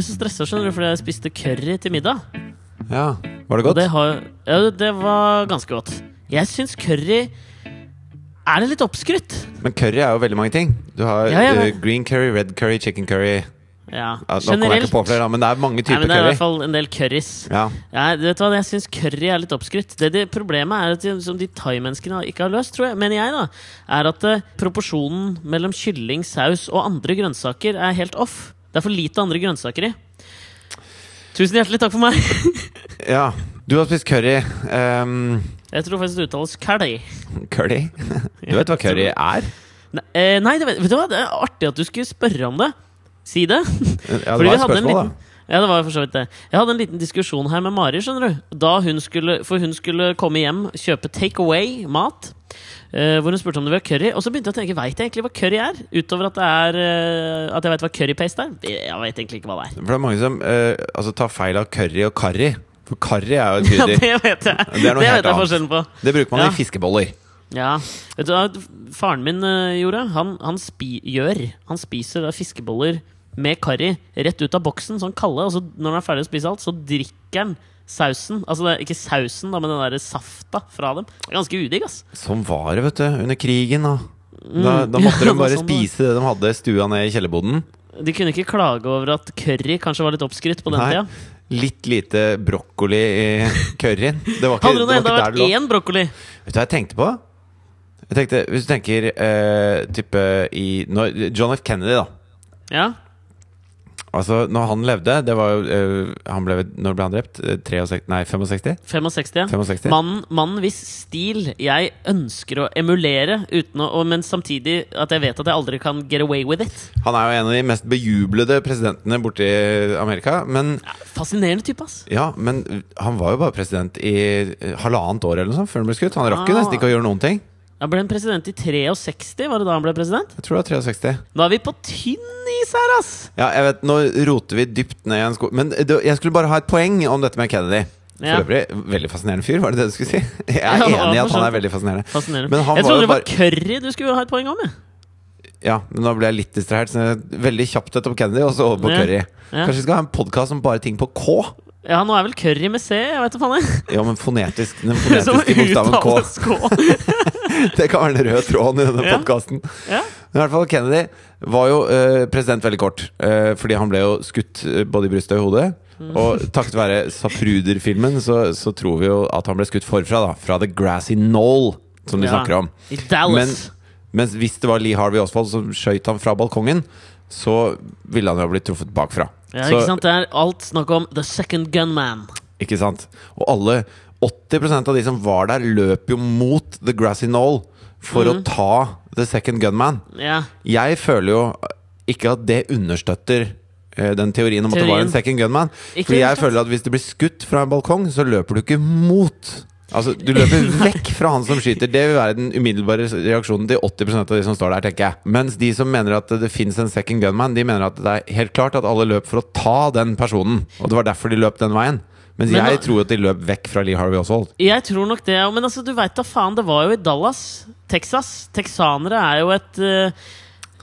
ble så stressa fordi jeg spiste curry til middag. Ja, Var det godt? det, har, ja, det var ganske godt. Jeg syns curry er litt oppskrytt. Men curry er jo veldig mange ting. Du har Ja, ja. eh, green curry, red curry, chicken curry Ja, på flere, men det er mange typer curry. det er i hvert fall en del curries. Ja. Ja, du hva, Jeg syns curry er litt oppskrytt. Det, det Problemet er at de, som de thaimenneskene ikke har løst, tror jeg, mener jeg, da, er at uh, proporsjonen mellom kylling, saus og andre grønnsaker er helt off. Det er for lite andre grønnsaker i. Tusen hjertelig takk for meg! ja. Du har spist curry. Um, Jeg tror faktisk det uttales curry. curry? Du vet hva curry er? Nei, eh, det, vet, du hva? det er artig at du skulle spørre om det. Si det. Ja, det var et spørsmål, liten- da. Ja, det var for så vidt det. Jeg hadde en liten diskusjon her med Mari, skjønner du. Hun skulle, for hun skulle komme hjem, kjøpe take away-mat. Eh, hvor hun spurte om det var curry. Og så begynte jeg å tenke, veit jeg egentlig hva curry er? Utover at, det er, eh, at jeg vet hva currypaste er. Jeg vet egentlig ikke hva det er. For det er mange som eh, altså, tar feil av curry og karri. For karri er jo et Ja, det vet jeg. Det er noe helt vet jeg forskjellen på. Det bruker man Ja. i fiskeboller. Ja, vet du hva faren min uh, gjorde? Han, han spi, gjør Han spiser da fiskeboller med karri rett ut av boksen, sånn kalde. Og så når han er ferdig å spise alt, så drikker han sausen. Altså det ikke sausen, da, men den der safta fra dem. Det er ganske udigg, ass. Sånn var det, vet du. Under krigen. Da, da, da måtte de bare sånn spise det de hadde stua ned i kjellerboden. De kunne ikke klage over at curry kanskje var litt oppskrytt på den Nei. tida. Litt lite brokkoli i curryen. Det var ikke, Hadde det det enda vært én brokkoli Vet du hva jeg tenkte på? Jeg tenkte, Hvis du tenker uh, type i når, John F. Kennedy, da. Ja, Altså, når han levde det var jo, eh, han ble, Når ble han drept? Eh, 63, nei, 65? 65. ja 65? Mannen mann hvis stil jeg ønsker å emulere, uten å, men samtidig at jeg vet at jeg aldri kan get away with it. Han er jo en av de mest bejublede presidentene borti Amerika. Men, Ja, fascinerende type, ass. ja, men han var jo bare president i eh, halvannet år eller noe sånt før han ble skutt. Han rakk jo Ah. nesten ikke å gjøre noen ting. Han ble han president i 63, var det da han ble president? Jeg tror det var 63. Nå er vi på tynn is her, ass! Ja, jeg vet, Nå roter vi dypt ned i en sko... Men det, jeg skulle bare ha et poeng om dette med Kennedy. For Ja. øvrig, veldig fascinerende fyr, var det det du skulle si? Jeg er Ja, enig i at han er veldig fascinerende. Fascinerende. Men han jeg var trodde det var bare- curry du skulle ha et poeng om. Jeg. Ja, men da ble jeg litt distrahert. Veldig kjapt etter Kennedy, og så over på Ja. curry. Ja. Kanskje vi skal ha en podkast om bare ting på K? Ja, nå er vel curry med C? Jeg vet da faen. Ja, men fonetisk. Den fonetiske bokstaven K. K. Det kan være den røde tråden i denne Ja. podkasten. Ja. Men i hvert fall Kennedy var jo uh, president veldig kort. uh, fordi han ble jo skutt eh, både i brystet og i hodet. Mm. Og takket være Sapruder-filmen så, så tror vi jo at han ble skutt forfra. da Fra The Grassy Knoll, som de Ja. snakker om. I Dallas. Mens hvis det var Lee Harvey Oswald som skøyt han fra balkongen, så ville han jo ha blitt truffet bakfra. Ja, så, ikke sant? Det er alt snakk om The Second Gunman. Ikke sant? Og alle 80% av de som var der, løp jo mot The Grassy Knoll for Mhm. å ta The Second Gunman. Ja. Jeg føler jo ikke at det understøtter eh, den teorien om at det var en second gunman. Ikke Fordi jeg føler at hvis det blir skutt fra en balkong, så løper du ikke mot. Altså, Du løper vekk fra han som skyter. Det vil være den umiddelbare reaksjonen til 80% av de som står der. tenker jeg Mens de som mener at det fins en second gunman, de mener at det er helt klart at alle løp for å ta den personen. Og det var derfor de løp den veien. Mens Men jeg tror at de løp vekk fra Lee Harvey Oswald. Jeg tror nok det, ja. men altså, du veit da faen, det var jo i Dallas, Texas. Texanere er jo et eh,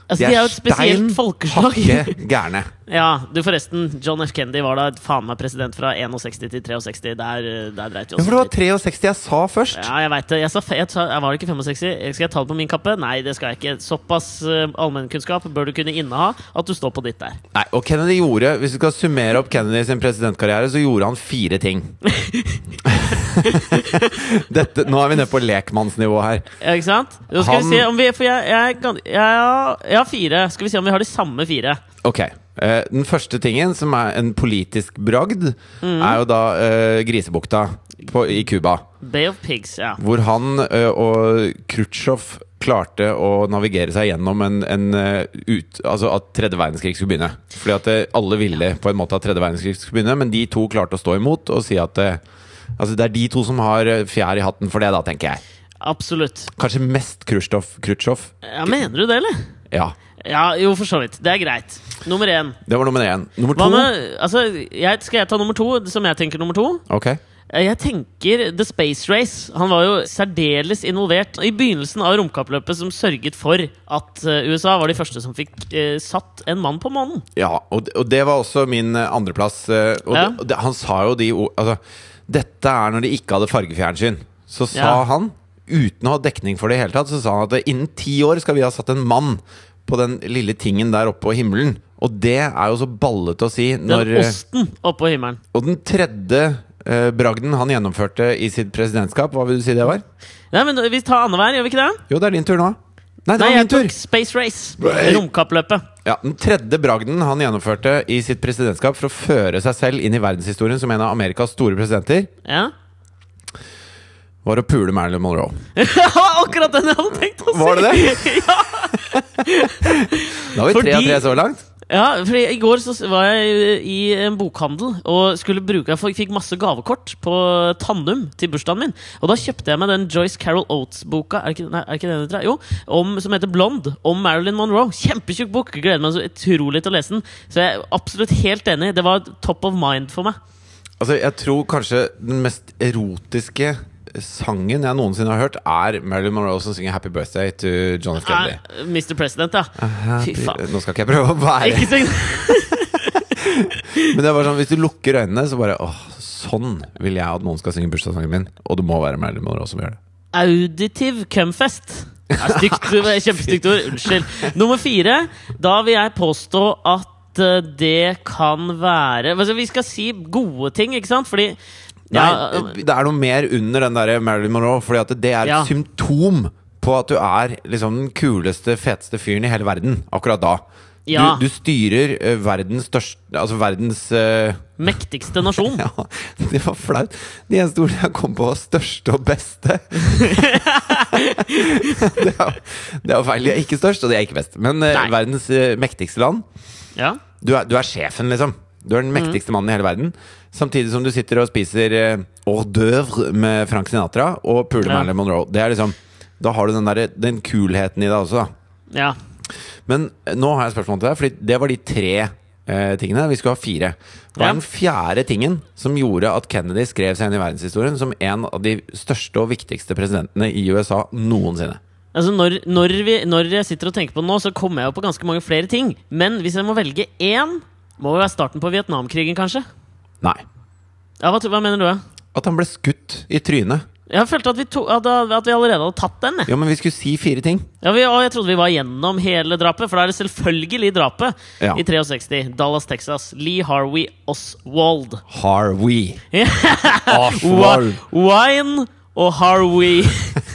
Altså, de er jo et spesielt folkeslag. hakke gærne. Ja, du forresten, John F. Kennedy var da faen meg president fra 61 til 63. Der, eh, der dreit vi Ja, for det var 63 jeg sa først! Ja, jeg veit det. Jeg sa, jeg jeg var det ikke 65? Skal jeg ta det på min kappe? Nei, det skal jeg ikke. Såpass uh, allmennkunnskap bør du kunne inneha at du står på ditt der. Nei, og Kennedy gjorde Hvis vi skal summere opp Kennedy sin presidentkarriere, så gjorde han fire ting. Dette, nå er vi nede på lekmannsnivå her. Ja, ikke sant? Nå skal Han- vi se om vi For jeg, jeg, jeg, jeg har fire. Skal vi se om vi har de samme fire. Ok eh, Den første tingen, som er en politisk bragd, Mm. er jo da eh, Grisebukta på, i Cuba. Bay of Pigs, ja. Hvor han eh, og Khrusjtsjov klarte å navigere seg gjennom en, en ut, Altså at tredje verdenskrig skulle begynne. Fordi at alle ville på en måte at tredje verdenskrig skulle begynne, men de to klarte å stå imot og si at Altså det er de to som har eh, fjær i hatten for det, da, tenker jeg. Absolutt. Kanskje mest Khrusjtsjov. Ja, mener du det, eller? Ja. Ja, jo, for så vidt. Det er greit. Nummer én. Det var nummer én. Nummer to med altså, jeg, Skal jeg ta nummer to, som jeg tenker nummer to? Ok. Jeg tenker The Space Race. Han var jo særdeles involvert i begynnelsen av romkappløpet, som sørget for at eh, USA var de første som fikk eh, satt en mann på månen. Ja, og, og det var også min eh, andreplass. eh, Og Ja. det, han sa jo de Altså, dette er når de ikke hadde fargefjernsyn. Så sa Ja. han, uten å ha dekning for det i hele tatt, så sa han at innen ti år skal vi ha satt en mann på den lille tingen der oppe på himmelen. Og det er jo så ballete å si når Den osten oppå himmelen. Og den tredje eh, bragden han gjennomførte i sitt presidentskap, hva vil du si det var? Nei, men Vi tar annenhver, gjør vi ikke det? Jo, det er din tur nå. Nei, det Nei, var min tur! Space Race. Romkappløpet. Ja, Den tredje bragden han gjennomførte i sitt presidentskap for å føre seg selv inn i verdenshistorien som en av Amerikas store presidenter, Ja. var å pule Marilyn Monroe. Akkurat den jeg hadde tenkt å si! Var det det? ja. Da har vi tre Fordi- av tre så langt. Ja, fordi I går så var jeg i en bokhandel og skulle bruke Jeg fikk masse gavekort på Tannum til bursdagen min. Og da kjøpte jeg meg den Joyce Carol Oates-boka Er ikke, nei, er ikke den heter? Jo, om, som heter Blonde, om Marilyn Monroe. Kjempetjukk bok! Gleder meg så utrolig til å lese den. Så jeg er absolutt helt enig. Det var top of mind for meg. Altså, Jeg tror kanskje den mest erotiske sangen jeg noensinne har hørt, er Marilyn Monroe som synger 'Happy Birthday' to John F. Kennedy. Uh, Mr. President, ja. Fy faen. Nå skal ikke jeg prøve å være Ikke syng Men det er bare sånn, hvis du lukker øynene, så bare åh, sånn vil jeg at noen skal synge bursdagssangen min. Og det må være Marilyn Monroe som gjør det. Auditiv cumfest. Stygt, er kjempestygt ord. Unnskyld. Nummer fire. Da vil jeg påstå at eh, det kan være altså, Vi skal si gode ting, ikke sant? Fordi ja, Nei, det er noe mer under den der Marilyn Monroe, fordi at det er et Ja. symptom på at du er liksom den kuleste, feteste fyren i hele verden akkurat da. Ja. Du, du styrer eh, verdens største Altså verdens eh, mektigste nasjon. Ja, det var flaut. De eneste ordene jeg kom på, var største og beste. det, er, det er feil. De er ikke størst, og de er ikke best. Men eh, Nei. verdens eh, mektigste land Ja. du er, du er sjefen, liksom. Du er den mektigste mannen i hele verden. Samtidig som du sitter og spiser eh, hors d'oeuvre med Frank Sinatra og puler Ja. Marilyn Monroe. Det er liksom Da har du den, der, den kulheten i deg også, da. ja. Men eh, nå har jeg spørsmål til deg, Fordi det var de tre eh, tingene. Vi skulle ha fire. Hva Ja. er den fjerde tingen som gjorde at Kennedy skrev seg inn i verdenshistorien som en av de største og viktigste presidentene i USA noensinne? Altså når, når, vi, når jeg sitter og tenker på det nå, så kommer jeg jo på ganske mange flere ting. Men hvis jeg må velge én, må jo være starten på Vietnamkrigen, kanskje. Nei. Ja, hva, hva mener du? At han ble skutt i trynet. Jeg følte at vi, to, at, at vi allerede hadde tatt den. Jeg. Ja, men vi skulle si fire ting. Ja, vi, og jeg trodde vi var gjennom hele drapet, for da er det selvfølgelig drapet Ja. i 63. Dallas, Texas. Lee Harvey Oswald. Harvey. Oswald. Wine og Harvey.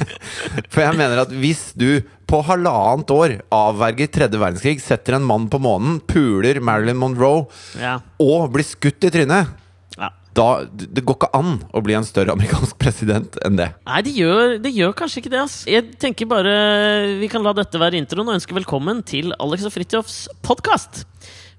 For jeg mener at hvis du på halvannet år avverger tredje verdenskrig, setter en mann på månen, puler Marilyn Monroe ja. og blir skutt i trynet ja. da, Det går ikke an å bli en større amerikansk president enn det. Nei, det gjør, det gjør kanskje ikke det. ass Jeg tenker bare Vi kan la dette være introen og ønske velkommen til Alex og Fridtjofs podkast.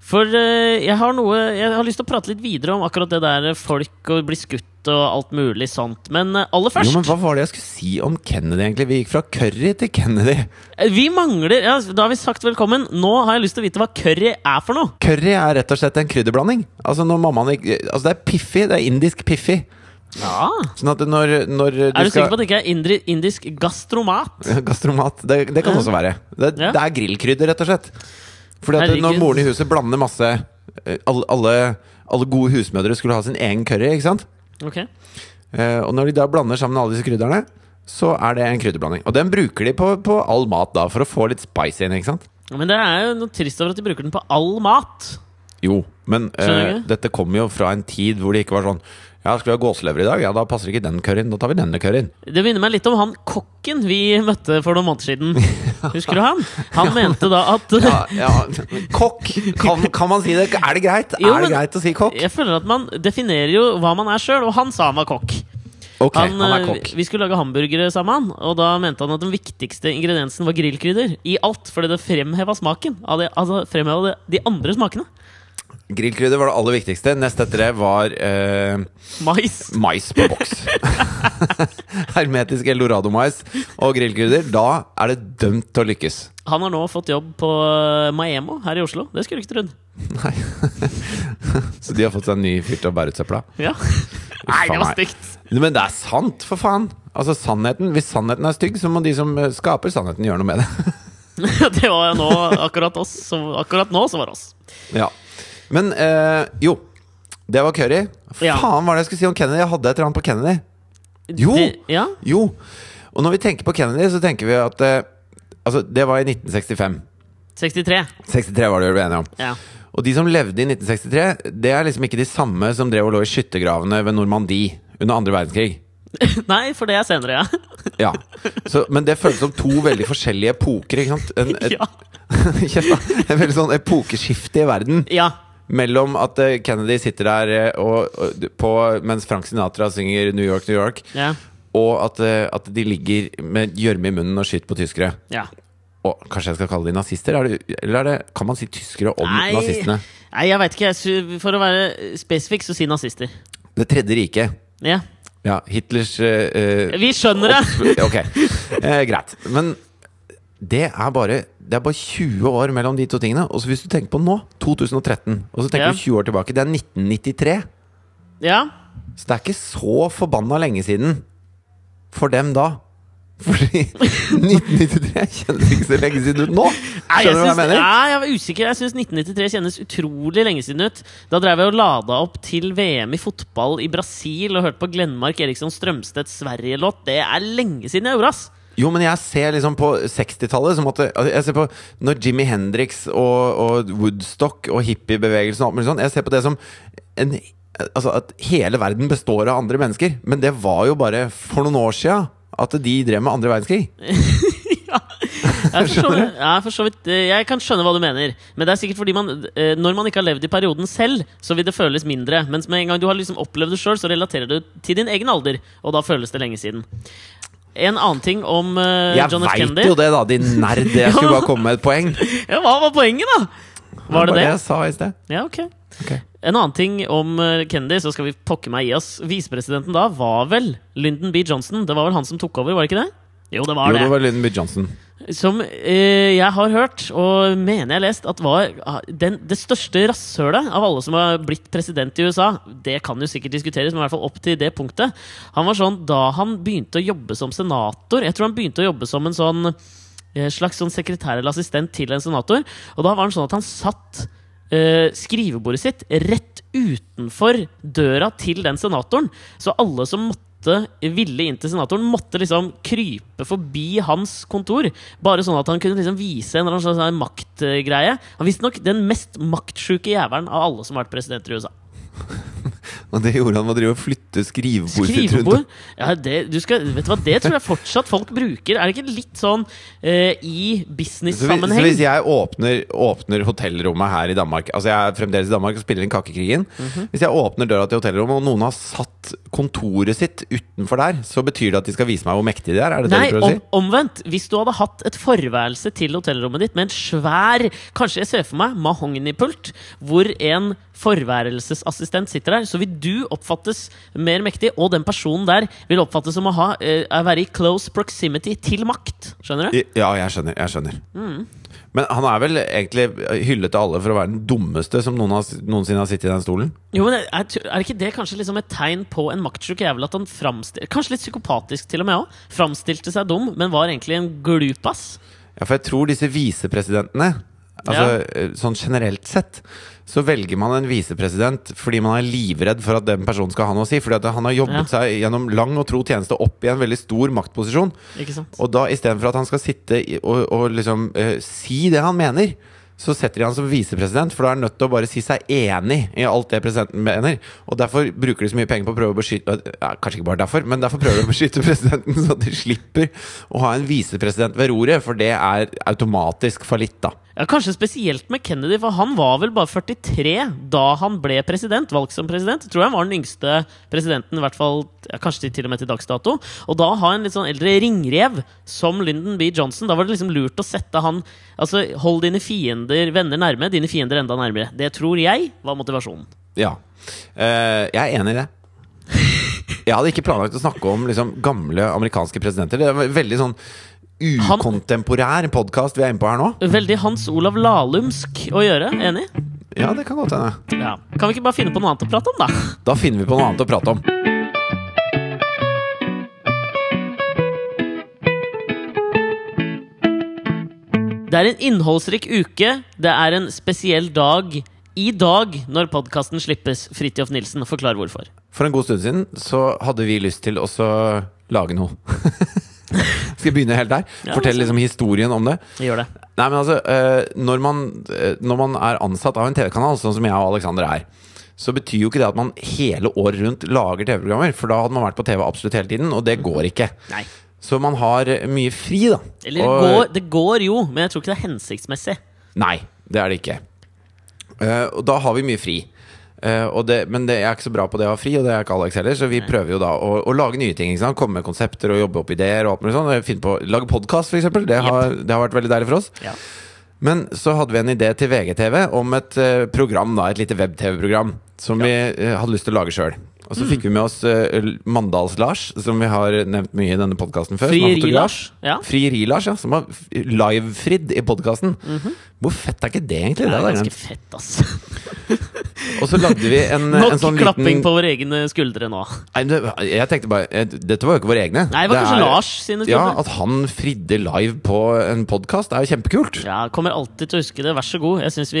For eh, jeg har noe Jeg har lyst til å prate litt videre om akkurat det der folk og bli skutt og alt mulig sånt. Men eh, aller først Jo, men Hva var det jeg skulle si om Kennedy, egentlig? Vi gikk fra curry til Kennedy. eh, Vi mangler ja, Da har vi sagt velkommen. Nå har jeg lyst til å vite hva curry er for noe. Curry er rett og slett en krydderblanding. Altså når mammaen Altså Det er piffi. Det er indisk piffi. Ja Sånn når, når du Er du sikker på at det ikke er indri, indisk gastromat? Gastromat. Det, det kan også være. Det, Ja. det er grillkrydder, rett og slett. Fordi at når moren i huset blander masse eh, alle, alle, alle gode husmødre skulle ha sin egen curry, ikke sant? Ok Eh, og når de da blander sammen alle disse krydderne, så er det en krydderblanding. Og den bruker de på, på all mat, da, for å få litt spice inn, ikke sant? Men det er jo noe trist over at de bruker den på all mat. Jo, men eh, dette kommer jo fra en tid hvor det ikke var sånn Ja, skal vi ha gåselever i dag? Ja, da passer ikke den curryen. Da tar vi denne curryen. Det minner meg litt om han kokken vi møtte for noen måneder siden. Husker du han? Han mente da at Ja, ja. Kokk! Kan, kan man si det? Er det greit? Jo, er det greit å si kokk? Jeg føler at man definerer jo hva man er sjøl, og han sa han var kokk. Ok, Han, han er eh, kokk. Vi skulle lage hamburgere sammen, og da mente han at den viktigste ingrediensen var grillkrydder. I alt, fordi det fremheva smaken. Altså fremheva de andre smakene. Grillkrydder var det aller viktigste. Nest etter det var eh, Mais. mais på boks. Hermetisk eldorado-mais og grillkrydder. Da er det dømt til å lykkes. Han har nå fått jobb på eh, Maemo her i Oslo. Det skulle du ikke trodd. Nei. Så de har fått seg en ny fyr til å bære ut søpla. Ja. Nei, det var stygt! Men det er sant, for faen! Altså sannheten, Hvis sannheten er stygg, så må de som eh, skaper sannheten, gjøre noe med det. det var nå akkurat oss. Så, akkurat nå så var det oss. ja. Men eh, jo, det var Curry. Ja. Faen, hva var det jeg skulle si om Kennedy? Jeg hadde et eller annet på Kennedy. Jo! Det, ja? Jo! Og når vi tenker på Kennedy, så tenker vi at eh, Altså, det var i 1965. 63. 63 var det vi ble enige om. Ja. Og de som levde i 1963, det er liksom ikke de samme som drev og lå i skyttergravene ved Normandie under andre verdenskrig. Nei, for det er senere, ja. Ja, så, Men det føles som to veldig forskjellige epoker. ikke sant? En, et, ja. En veldig sånn epokeskifte i verden. Ja. Mellom at eh, Kennedy sitter der eh, og, og, på, mens Frank Sinatra synger 'New York, New York', Ja. og at, eh, at de ligger med gjørme i munnen og skyter på tyskere. ja. Og kanskje jeg skal kalle de nazister? Er det, eller er det, kan man si tyskere om Nei, nazistene? Nei, jeg veit ikke. For å være spesifikk, så si nazister. Det tredje riket. Ja. Ja, Hitlers eh, Vi skjønner det! opp- Ok, eh, greit. Men det er bare Det er bare 20 år mellom de to tingene. Og så hvis du tenker på nå, 2013, og så tenker Ja. du 20 år tilbake, det er 1993. Ja. Så det er ikke så forbanna lenge siden for dem da. Fordi 1993 kjennes ikke så lenge siden ut nå! Skjønner du hva jeg mener? ja, jeg var usikker. Jeg syns 1993 kjennes utrolig lenge siden ut. Da drev jeg og lada opp til VM i fotball i Brasil og hørte på Glenmark Eriksson Strømstedt Sverige-låt. Det er lenge siden jeg gjorde, ass! Jo, men jeg ser liksom på 60-tallet som at altså, Jeg ser på når Jimmy Hendrix og, og Woodstock og hippiebevegelsen og alt mulig sånn Jeg ser på det som en, Altså at hele verden består av andre mennesker. Men det var jo bare for noen år sia at de drev med andre verdenskrig. ja. Jeg, vidt- ja, vidt, eh, jeg kan skjønne hva du mener. Men det er sikkert fordi man eh, når man ikke har levd i perioden selv, så vil det føles mindre. Mens med en gang du har liksom opplevd det sjøl, så relaterer du til din egen alder. Og da føles det lenge siden. En annen ting om uh, Jeg John F. Kennedy veit Kennedy jo det, da, din nerd. Jeg skulle bare komme med et poeng. Ja, Hva var poenget, da? Var det det? jeg sa i sted. Ja, ok. En annen ting om uh, Kennedy, så skal vi pokke meg i oss. Visepresidenten da var vel Lyndon B. Johnson. Det var vel han som tok over, var det ikke det? Jo, det var Jo, det. det var Lyndon B. Johnson. Som eh, jeg har hørt, og mener jeg har lest, at var ah, den, det største rasshølet av alle som har blitt president i USA. Det kan jo sikkert diskuteres, men i hvert fall opp til det punktet. Han var sånn da han begynte å jobbe som senator Jeg tror han begynte å jobbe som en sånn eh, slags sånn sekretær eller assistent til en senator. Og da var han sånn at han satt eh, skrivebordet sitt rett utenfor døra til den senatoren. Så alle som måtte ville inn til senatoren, måtte liksom krype forbi hans kontor. Bare sånn at han kunne liksom vise en eller annen slags maktgreie. Han visste nok den mest maktsjuke jævelen av alle som har vært presidenter i USA. Og det gjorde han med å drive og flytte skrivebordet sitt rundt. Skrivebord? Ja, det, du skal, vet du hva, det tror jeg fortsatt folk bruker. Er det ikke litt sånn uh, i business-sammenheng? så hvis jeg åpner, åpner hotellrommet her i Danmark Altså jeg er fremdeles i Danmark og spiller inn Kakekrigen. Mhm. Hvis jeg åpner døra til hotellrommet, og noen har satt kontoret sitt utenfor der, så betyr det at de skal vise meg hvor mektige de er? Er det det Nei, å om, si? omvendt. Hvis du hadde hatt et forværelse til hotellrommet ditt med en svær Kanskje jeg ser for meg mahognipult, hvor en forværelsesassistent sitter der, så vil du oppfattes mer mektig, og den personen der vil oppfattes som å ha, uh, være i close proximity til makt. Skjønner du? Ja, jeg skjønner. jeg skjønner Mm. Men han er vel egentlig hyllet av alle for å være den dummeste som noen har, noensinne har sittet i den stolen? Jo, men er, er ikke det kanskje liksom et tegn på en maktsjuk jævel at han framstilte Kanskje litt psykopatisk til og med òg. Framstilte seg dum, men var egentlig en glupas. Ja, for jeg tror disse visepresidentene Altså Ja. eh, Sånn generelt sett så velger man en visepresident fordi man er livredd for at den personen skal ha noe å si. Fordi at han har jobbet seg gjennom lang og tro tjeneste opp i en veldig stor maktposisjon. Ikke sant? Og da istedenfor at han skal sitte og, og liksom uh, si det han mener, så setter de han som visepresident, for da er han nødt til å bare si seg enig i alt det presidenten mener. Og derfor bruker de så mye penger på å prøve å beskytte ja, Kanskje ikke bare derfor, men derfor prøver de å beskytte presidenten, så de slipper å ha en visepresident ved roret, for det er automatisk fallitt, da. Ja, Kanskje spesielt med Kennedy, for han var vel bare 43 da han ble president. Valgt som president. Jeg tror han var den yngste presidenten, i hvert fall ja, kanskje til og med til dags dato. Og da ha en litt sånn eldre ringrev som Lyndon B. Johnson, da var det liksom lurt å sette han Altså, hold dine fiender, venner nærme, dine fiender enda nærmere. Det tror jeg var motivasjonen. Ja. Eh, jeg er enig i det. Jeg hadde ikke planlagt å snakke om liksom, gamle amerikanske presidenter. Det er veldig sånn ukontemporær podkast vi er inne på her nå. Veldig Hans Olav Lahlumsk å gjøre. Enig? Ja, det kan godt hende. Ja. Kan vi ikke bare finne på noe annet å prate om, da? Da finner vi på noe annet å prate om. Det er en innholdsrik uke. Det er en spesiell dag i dag når podkasten slippes. Fridtjof Nilsen, forklar hvorfor. For en god stund siden så hadde vi lyst til å lage noe. Skal jeg begynne helt der? Fortelle liksom historien om det? Gjør det. Nei, men altså eh, når, man, eh, når man er ansatt av en TV-kanal, sånn som jeg og Alexander er, så betyr jo ikke det at man hele året rundt lager TV-programmer. For da hadde man vært på TV absolutt hele tiden, og det går ikke. Nei. Så man har eh, mye fri, da. Eller det Og- går, det går jo, men jeg tror ikke det er hensiktsmessig. Nei, det er det ikke. Uh, og da har vi mye fri. Uh, det, men det, jeg er ikke så bra på det å ha fri, og det er ikke Alex heller, så vi prøver jo da å, å lage nye ting. Komme med konsepter og jobbe opp ideer og alt mulig sånn. På, lage podkast, f.eks. Det, har- det har vært veldig deilig for oss. Ja. Men så hadde vi en idé til VGTV om et uh, program, da, et lite web-TV-program, som vi eh, hadde lyst til å lage sjøl. Og så fikk vi med oss uh, Mandals-Lars, som vi har nevnt mye i denne podkasten før. er. Frieri-Lars. Ja. Frieri-Lars, ja. Som har livefridd i podkasten. Hvor fett er ikke det, egentlig? Det Det er er ganske fett, ass. Og så lagde vi en, Nok en sånn klapping liten på våre egne skuldre nå. Nei, det, Jeg tenkte bare eh, Dette var jo ikke våre egne. Nei, det var kanskje Lars sine skuldre. Ja. At han fridde live på en podkast, er jo kjempekult. Ja, kommer alltid til å huske det. Vær så god. Jeg syns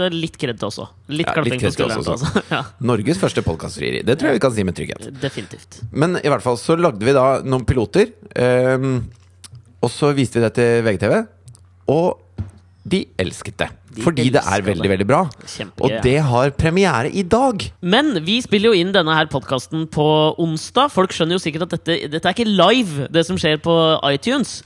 det er litt kred til også. Litt Ja, klapping litt på skulderen. også. også. Ja, Norges første podkastfrieri. Det tror jeg vi kan si med trygghet. definitivt. Men i hvert fall så lagde vi da noen piloter. Um, og så viste vi det til VGTV, og de elsket det. De fordi det er veldig, det. veldig bra. Kjempegøy. Og det har premiere i dag! Men vi spiller jo inn denne her podkasten på onsdag. Folk skjønner jo sikkert at dette, dette er ikke live, det som skjer på iTunes.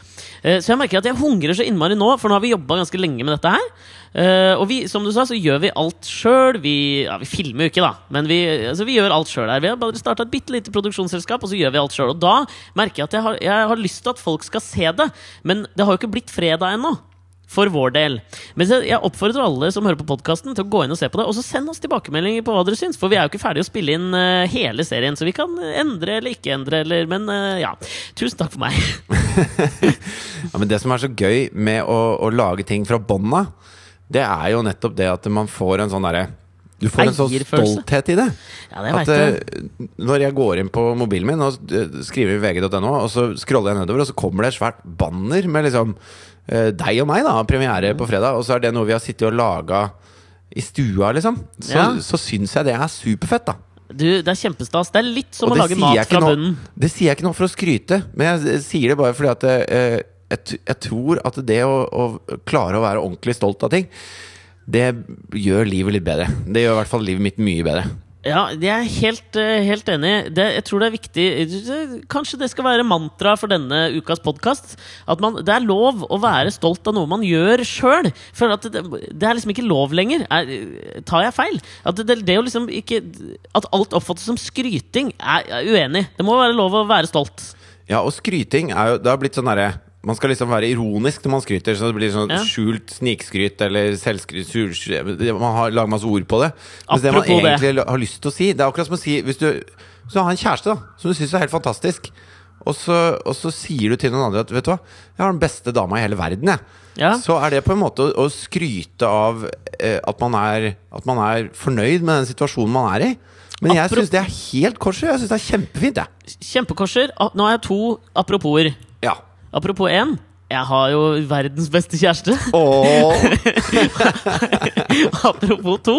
Eh, Så jeg merker at jeg hungrer så innmari nå, for nå har vi jobba ganske lenge med dette her. Eh, Og vi, som du sa, så gjør vi alt sjøl. Vi, ja, vi filmer jo ikke, da, men vi, altså, vi gjør alt sjøl her. Vi har bare starta et bitte lite produksjonsselskap, og så gjør vi alt sjøl. Og da merker jeg at jeg har, jeg har lyst til at folk skal se det, men det har jo ikke blitt fredag ennå. For vår del. Men jeg oppfordrer alle som hører på podkasten, til å gå inn og se på det. Og så send oss tilbakemeldinger på hva dere syns, for vi er jo ikke ferdig å spille inn eh, hele serien. Så vi kan endre eller ikke endre, eller Men eh, ja. Tusen takk for meg. Ja, men Det som er så gøy med å, å lage ting fra bånn av, det er jo nettopp det at man får en sånn derre Du får en sånn stolthet i det. Ja, det At jeg. eh, Når jeg går inn på mobilen min og eh, skriver vg.no, og så scroller jeg nedover, og så kommer det et svært banner med liksom eh, deg og meg, da, premiere på fredag, og så er det noe vi har sittet og laga i stua, liksom. Så, Ja. så syns jeg det er superfett, da. Du, det er kjempestas. Det er litt som Og å lage mat fra noe, bunnen. Det sier jeg ikke noe for å skryte, men jeg sier det bare fordi at uh, jeg, jeg tror at det å, å klare å være ordentlig stolt av ting, det gjør livet litt bedre. Det gjør i hvert fall livet mitt mye bedre. Ja, jeg er helt, eh, helt enig. Det, jeg tror det er viktig Kanskje det skal være mantra for denne ukas podkast. At man, det er lov å være stolt av noe man gjør sjøl. For at det, det er liksom ikke lov lenger. Er, tar jeg feil? At det, det å liksom ikke At alt oppfattes som skryting, er er uenig. Det må være lov å være stolt. Ja, og skryting er jo Det har blitt sånn derre man skal liksom være ironisk når man skryter, så det blir sånn Ja. skjult snikskryt eller selvskryt Man har lager masse ord på det. Mens det man egentlig det. har lyst til å si Det er akkurat som å si Hvis du, hvis du har en kjæreste da som du syns er helt fantastisk, og så, og så sier du til noen andre at Vet du hva, jeg har den beste dama i hele verden, jeg. Ja. Så er det på en måte å, å skryte av eh, at, man er, at man er fornøyd med den situasjonen man er i. Men jeg syns det er helt korset. Jeg syns det er kjempefint, jeg. Kjempekorser. Ah, Nå har jeg to aproposer. Apropos én. Jeg har jo verdens beste kjæreste. Åh, Apropos to.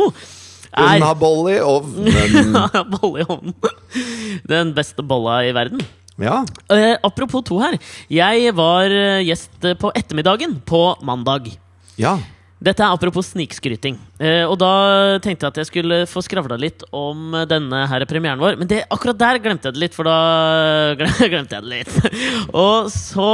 hun Er har bolle i ovnen. bolle i hånden. Den beste bolla i verden. Ja. Uh, apropos to her. Jeg var eh, gjest på ettermiddagen på mandag. ja. Dette er apropos snikskryting. Eh, og da tenkte jeg at jeg skulle få skravla litt om denne her premieren vår. Men det, akkurat der glemte jeg det litt, for da glemte jeg det litt. og så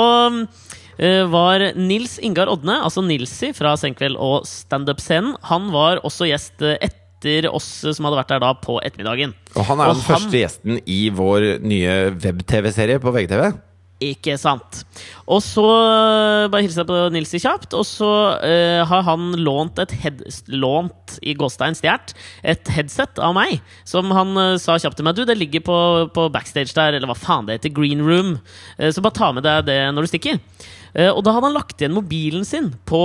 eh, var Nils Ingar Odne, altså Nilsi fra Senkveld og standup-scenen, han var også gjest eh, etter oss som hadde vært der da på ettermiddagen. Og han er Og den han- første gjesten i vår nye web-TV-serie på VGTV. Ikke sant. Og så bare hilser jeg på Nils i kjapt. Og så uh, har han lånt et head, Lånt i gåstein stjålet et headset av meg. Som han uh, sa kjapt til meg. Du, det ligger på, på backstage der, eller hva faen det heter. Green room. Uh, så bare ta med deg det når du stikker. Eh, og da hadde han lagt igjen mobilen sin på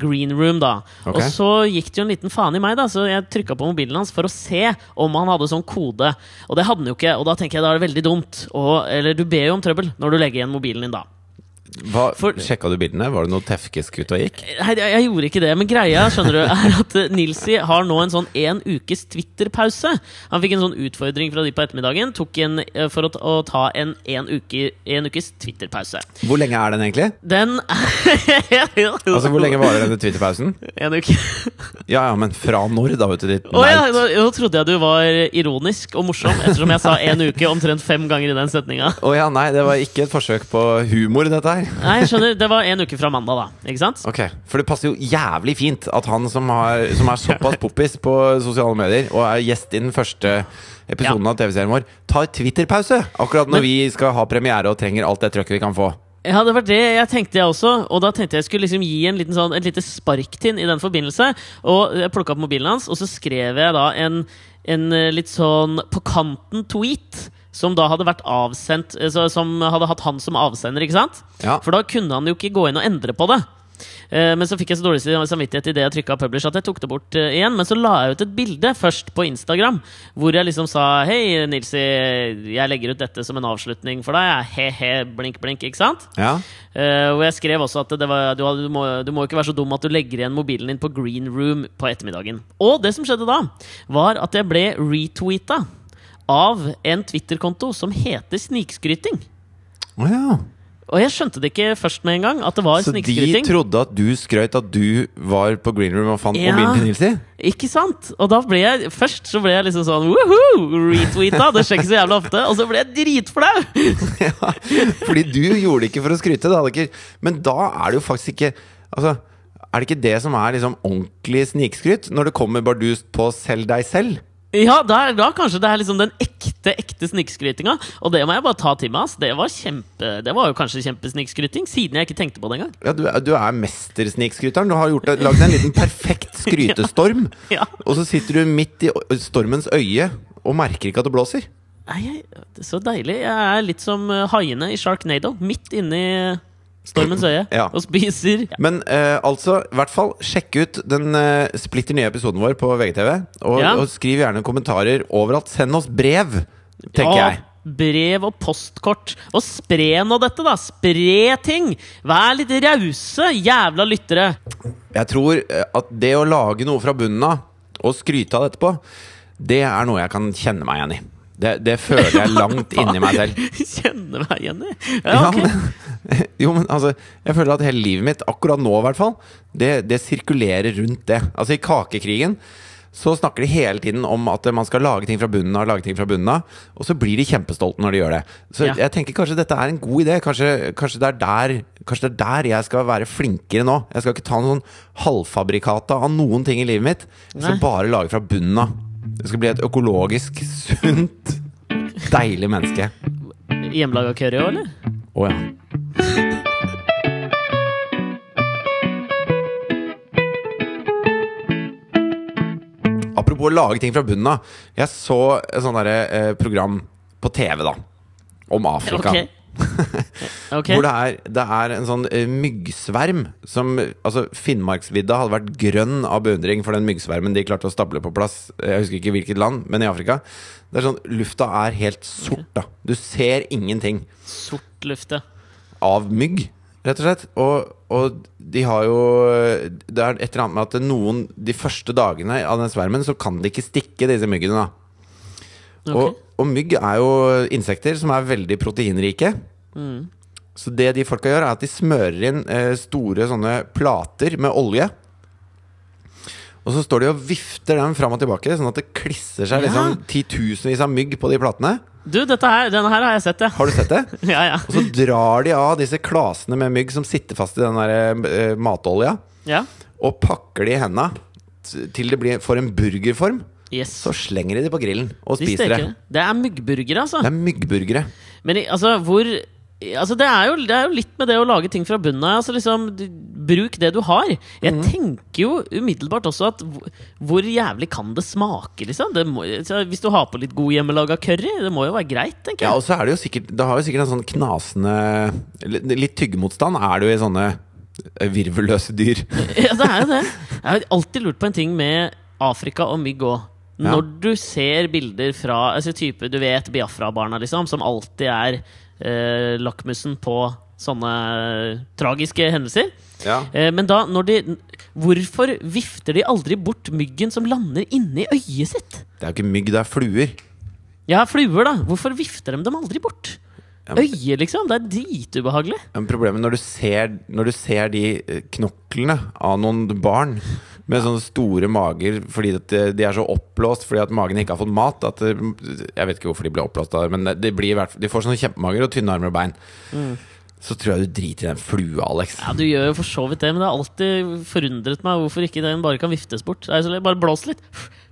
green room, da. Okay. Og så gikk det jo en liten faen i meg, da, så jeg trykka på mobilen hans for å se om han hadde sånn kode. Og det hadde han jo ikke, og da tenker jeg da er det veldig dumt. Og, eller du ber jo om trøbbel når du legger igjen mobilen din, da. Hva, For- Sjekka du bildene? Var det noe tefkesk ut og gikk? Nei, jeg, jeg gjorde ikke det, men greia skjønner du, er at eh, Nilsi har nå en sånn en ukes Twitter-pause. Han fikk en sånn utfordring fra de på ettermiddagen tok en, eh, for å, ta- å ta en en, uke, en ukes Twitter-pause. Hvor lenge er den egentlig? Den Altså, Hvor lenge varer denne Twitter-pausen? En uke. Ja, ja, men fra når, da, vet du? Ditt oh, ja, nå, nå trodde jeg du var ironisk og morsom, ettersom jeg sa en uke omtrent fem ganger i den setninga. Å ja, nei, det var ikke et forsøk på humor, dette her. Nei, jeg skjønner, det var en uke fra mandag, da. Ikke sant? Ok, For det passer jo jævlig fint at han som, har, som er såpass poppis på sosiale medier, og er gjest i den første episoden av TV-serien vår, tar Twitter-pause! Akkurat når Men- vi skal ha premiere og trenger alt det trøkket vi kan få. Ja, det var det jeg tenkte, jeg også. Og da tenkte jeg skulle liksom gi en liten sånn, et lite sparktinn i den forbindelse. Og jeg plukka opp mobilen hans, og så skrev jeg da en, en eh, litt sånn på kanten-tweet. Som da hadde vært avsendt eh, Som hadde hatt han som avsender, ikke sant? Ja. For da kunne han jo ikke gå inn og endre på det. Eh, Men så fikk jeg så dårlig samvittighet idet jeg trykka publish at jeg tok det bort eh, igjen. Men så la jeg ut et bilde først på Instagram hvor jeg liksom sa Hei, Nilsi, jeg legger ut dette som en avslutning for deg. He-he, blink, blink. Ikke sant? Ja. Uh, og jeg skrev også at det var, du, du, må, du må ikke være så dum at du legger igjen mobilen din på green room på ettermiddagen. Og det som skjedde da, var at jeg ble retweeta av en Twitter-konto som heter Snikskryting. Oh, ja. Og jeg skjønte det ikke først med en gang. At det var Så de trodde at du skrøt at du var på green room og fant Ja. mobilen til Nilsi? Ikke sant? Og da ble jeg Først så ble jeg liksom sånn woohoo! Retweeta. Det skjer ikke så jævlig ofte. Og så ble jeg dritflau! ja, fordi du gjorde det ikke for å skryte. ikke, men da er det jo faktisk ikke Altså, er det ikke det som er liksom ordentlig snikskryt? Når det kommer bardust på 'selg deg selv'? Ja, da, da kanskje det er liksom den ekte ekte snikskrytinga. Og det må jeg bare ta til meg. ass. Det var kjempe Det var jo kanskje kjempesnikskryting, siden jeg ikke tenkte på det engang. Ja, du, er- du er mestersnikskryteren. Du har gjort lagd en liten perfekt skrytestorm. Ja. Og så sitter du midt i ø- stormens øye og merker ikke at det blåser. Nei, jeg, det er så deilig. Jeg er litt som eh, haiene i Sharknado. Midt inni stormens øye. Ja. Og spiser Men uh, altså, i hvert fall sjekk ut den uh, splitter nye episoden vår på VGTV. Og, Ja. og skriv gjerne kommentarer overalt. Send oss brev, tenker Ja, jeg. Brev og postkort. Og spre nå dette, da! Spre ting! Vær litt rause, jævla lyttere! Jeg tror eh, at det å lage noe fra bunnen av, og skryte av det etterpå, det er noe jeg kan kjenne meg igjen i. Det, det føler jeg langt inni meg selv. Kjenner meg igjen i. Ja, Ja, men, jo, men altså Jeg føler at hele livet mitt, akkurat nå i hvert fall, det, det sirkulerer rundt det. Altså I kakekrigen så snakker de hele tiden om at man skal lage ting fra bunnen av, lage ting fra bunnen av, og så blir de kjempestolte når de gjør det. Så Ja. jeg tenker kanskje dette er en god idé. Kanskje, kanskje, det er der, kanskje det er der jeg skal være flinkere nå. Jeg skal ikke ta noen sånn halvfabrikata av noen ting i livet mitt. Jeg skal Nei. bare lage fra bunnen av. Jeg skal bli et økologisk, sunt, deilig menneske. Hjemmelaga curry òg, eller? Å ja. Apropos å lage ting fra bunnen av. Jeg så et sånt der, eh, program på TV, da. Om Afrika. Ok. Ok. Hvor det er, det er en sånn eh, myggsverm som Altså, Finnmarksvidda hadde vært grønn av beundring for den myggsvermen de klarte å stable på plass. Jeg husker ikke hvilket land, men i Afrika. Det er sånn, Lufta er helt sort, da. Du ser ingenting Sort lufte? av mygg, rett og slett. Og, og de har jo Det er et eller annet med at noen De første dagene av den svermen så kan de ikke stikke disse myggene, da. Ok. Og, og mygg er jo insekter som er veldig proteinrike. Mm. Så det de folka gjør, er at de smører inn eh, store sånne plater med olje. Og så står de og vifter dem fram og tilbake, sånn at det klisser seg Ja. liksom titusenvis av mygg på de platene. Du, her, denne her har jeg sett, ja. Har du sett det? ja, ja. Og så drar de av disse klasene med mygg som sitter fast i den der eh, matolja, ja. og pakker de i henda til det blir, får en burgerform. Yes. Så slenger de det på grillen og De spiser det. det. Er myggburgere, altså. Det er myggburgere. Men altså, hvor Altså, det er, jo, det er jo litt med det å lage ting fra bunnen av. Altså, liksom, bruk det du har. Jeg mm. tenker jo umiddelbart også at hvor, jævlig kan det smake, liksom? Det må, så hvis du har på litt god hjemmelaga curry, det må jo være greit, tenker Ja, og så er det jo sikkert Det har jo sikkert en sånn knasende Litt litt tyggemotstand er det jo i sånne eh, virvelløse dyr. Ja, det er jo det. Jeg har alltid lurt på en ting med Afrika og mygg òg. Ja. Når du ser bilder fra altså type, Du vet Biafra-barna, liksom, som alltid er eh, lakmusen på sånne tragiske hendelser. Ja. Eh, men da, når de Hvorfor vifter de aldri bort myggen som lander inni øyet sitt? Det er jo ikke mygg, det er fluer. Ja, fluer, da. Hvorfor vifter de dem aldri bort? Ja, men- Øyet, liksom. Det er dritubehagelig. Men problemet når du ser, når du ser de eh, knoklene av noen barn med sånne store mager fordi at eh, de er så oppblåst fordi at magen ikke har fått mat at det, Jeg vet ikke hvorfor de blir oppblåst, men de, hvert de får sånne kjempemager og tynne armer og bein. Så tror jeg du driter i den flua, Alex. Ja, Du gjør jo for så vidt det, men det har alltid forundret meg hvorfor ikke den bare kan viftes bort. Er Bare blås litt.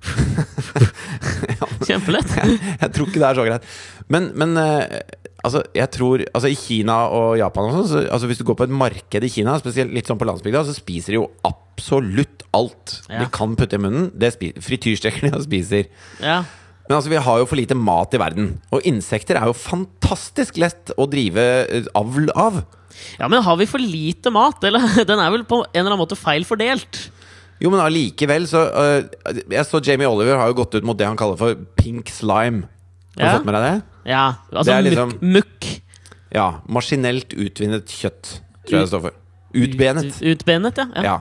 Kjempelett. Jeg tror ikke det er så greit. Men, men eh, altså, jeg tror Altså, i Kina og Japan og sånn, så, altså, hvis du går på et marked i Kina, spesielt litt sånn på landsbygda, så spiser de jo absolutt alt Ja. vi kan putte i munnen. Det Frityrsteker de og spiser. Ja. Men altså, vi har jo for lite mat i verden. Og insekter er jo fantastisk lett å drive eh, avl av. ja, men har vi for lite mat? Eller den er vel på en eller annen måte feil fordelt? Jo, men allikevel så uh, Jeg så Jamie Oliver har jo gått ut mot det han kaller for pink slime. Har du Ja. fått med deg det? Ja, altså Det liksom- mukk. mukk. Ja. Maskinelt utvinnet kjøtt, tror jeg det står for. Utbenet. Ut, utbenet, ja. ja. Ja.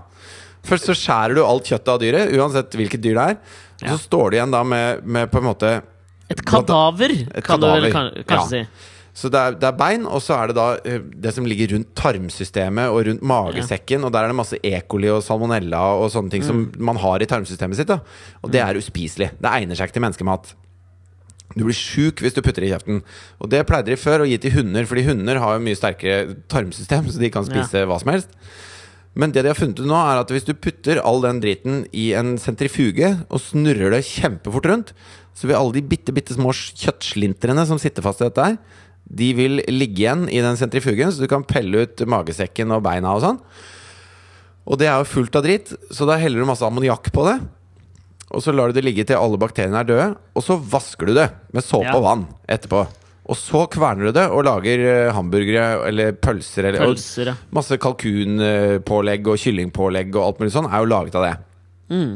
Først så skjærer du alt kjøttet av dyret, uansett hvilket dyr det er. Og Ja. så står du igjen da med, med på en måte Et kadaver, Et kan du vel kan, kanskje ja. si. Så det er, det er bein, og så er det da eh, det som ligger rundt tarmsystemet og rundt magesekken. Og der er det masse E. coli og salmonella og sånne ting som man har i tarmsystemet sitt. da Og det er uspiselig. Det egner seg ikke til menneskemat. Du blir sjuk hvis du putter det i kjeften. Og det pleide de før å gi til hunder, fordi hunder har jo mye sterkere tarmsystem, så de kan spise hva som helst. Men det de har funnet ut nå, er at hvis du putter all den driten i en sentrifuge og snurrer det kjempefort rundt, så vil alle de bitte, bitte små kjøttslintrene som sitter fast i dette her, de vil ligge igjen i den sentrifugen, så du kan pelle ut magesekken og beina og sånn. Og det er jo fullt av dritt, så da heller du masse ammoniakk på det. Og så lar du det ligge til alle bakteriene er døde, og så vasker du det med såpe Ja. og vann etterpå. Og så kverner du det og lager eh, hamburgere eller pølser eller Pølser, ja. Masse kalkunpålegg og kyllingpålegg og alt mulig sånn er jo laget av det. Mm.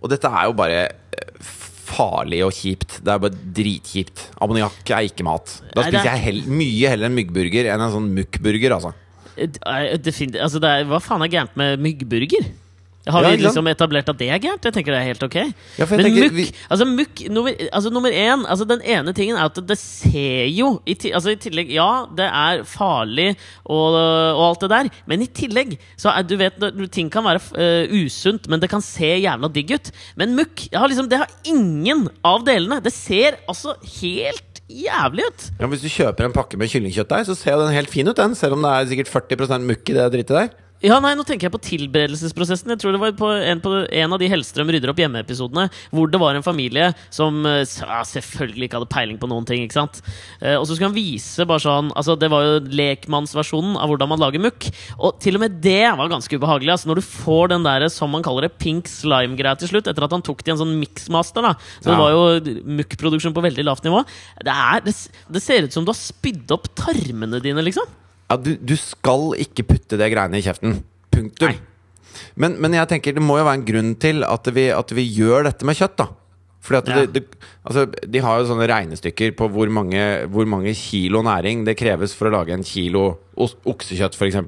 Og dette er jo bare eh, farlig og kjipt. Det er bare dritkjipt. Ammoniakk er ikke mat. Da Nei, spiser er- jeg hell, mye heller en myggburger enn en sånn mukkburger, altså. Det er Altså, det er, hva faen er gærent med myggburger? Har vi liksom etablert at det er gærent? Jeg tenker det er helt ok. Men tenker, mukk altså, mukk nummer, altså nummer én altså Den ene tingen er at det ser jo i, altså, I tillegg, ja, det er farlig og, og alt det der, men i tillegg så er, Du vet, ting kan være uh, usunt, men det kan se jævla digg ut. Men mukk har, liksom, det har ingen av delene. Det ser altså helt jævlig ut. Ja, hvis du kjøper en pakke med kyllingkjøttdeig, så ser den helt fin ut, den. Selv om det er sikkert 40% mukk i det drittet der. Ja, nei, Nå tenker jeg på tilberedelsesprosessen. Jeg tror det var på en, på en av de Hellstrøm rydder opp hjemme-episodene hvor det var en familie som eh, ja, selvfølgelig ikke hadde peiling på noen ting. ikke sant? Eh, og så skulle han vise bare sånn altså Det var jo lekmannsversjonen av hvordan man lager mukk. Og til og med det var ganske ubehagelig. altså Når du får den der, som man kaller det, pink slime-greia til slutt, etter at han tok det i en sånn mixmaster, da. Så det var jo mukkproduksjon på veldig lavt nivå. Det, er, det, det ser ut som du har spydd opp tarmene dine, liksom. Ja, du, du skal ikke putte det greiene i kjeften. Punktum. Men, men jeg tenker det må jo være en grunn til at vi, at vi gjør dette med kjøtt, da. Fordi at Ja. det, det, altså, De har jo sånne regnestykker på hvor mange, hvor mange kilo næring det kreves for å lage en kilo oksekjøtt, f.eks.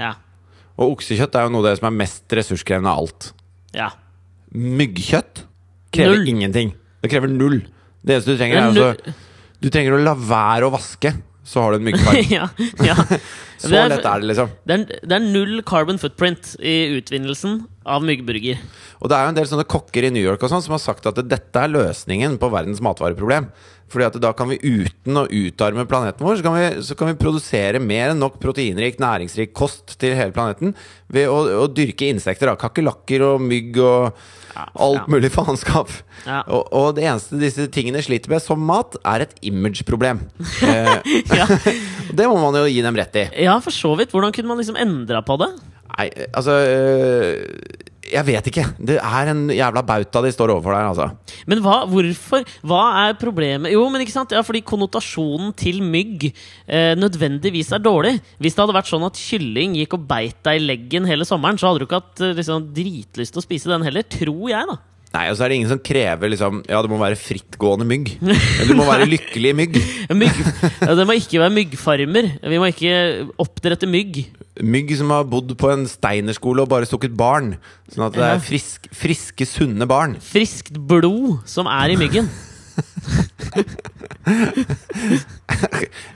Ja. Og oksekjøtt er jo noe av det som er mest ressurskrevende av alt. ja. Myggkjøtt krever Null. ingenting. Det krever null. Det eneste du trenger, er altså Du trenger å la være å vaske, så har du en myggfarm. ja, ja. Så er- lett er det, liksom. Det er, det er null carbon footprint i utvinnelsen av myggburger. Og det er jo en del sånne kokker i New York og sånn som har sagt at dette er løsningen på verdens matvareproblem. Fordi at da kan vi uten å utarme planeten vår, så kan vi, så kan vi produsere mer enn nok proteinrik, næringsrik kost til hele planeten ved å, å dyrke insekter. da Kakerlakker og mygg og alt mulig faenskap. Ja. Og, og det eneste disse tingene sliter med som mat, er et imageproblem. Eh, det må man jo gi dem rett i. ja, for så vidt. Hvordan kunne man liksom endra på det? Nei, altså øh, Jeg vet ikke. Det er en jævla bauta de står overfor der, altså. Men hva, hvorfor? Hva er problemet? Jo, men ikke sant? Ja, fordi konnotasjonen til mygg eh, nødvendigvis er dårlig. Hvis det hadde vært sånn at kylling gikk og beit deg i leggen hele sommeren, så hadde du ikke hatt eh, liksom, dritlyst til å spise den heller, tror jeg, da. Nei, og så er det ingen som krever liksom Ja, det må være frittgående mygg. Du må være lykkelig mygg. Mygg, ja, det må ikke være myggfarmer. Vi må ikke oppdrette mygg. Mygg som har bodd på en steinerskole og bare stukket barn. Sånn at det er frisk, friske, sunne barn. Friskt blod som er i myggen.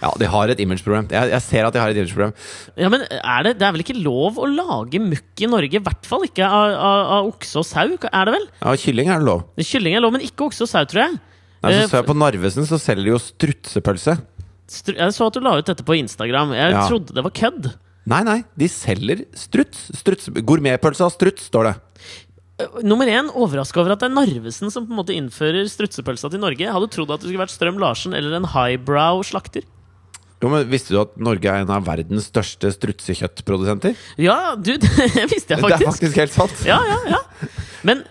Ja, de har et imageproblem. Jeg, jeg ser at de har et imageproblem. Ja, men er det, det er vel ikke lov å lage møkk i Norge? I hvert fall ikke av, av, av okse og sau, er det vel? Ja, kylling er det lov. Kylling er lov, men ikke okse og sau, tror jeg. Nei, så Eh, så jeg På Narvesen så selger de jo strutsepølse. Str- Jeg så at du la ut dette på Instagram. Jeg Ja. trodde det var kødd. Nei, nei, de selger struts. struts. Gourmetpølse av struts, står det. Eh, Nummer én, overraska over at det er Narvesen som på en måte innfører strutsepølsa til Norge. Hadde trodd at det skulle vært Strøm Larsen eller en highbrow slakter. Jo, men Visste du at Norge er en av verdens største strutsekjøttprodusenter? Ja, du, det visste jeg faktisk. Det er faktisk. faktisk helt sant. Ja, ja, ja. Men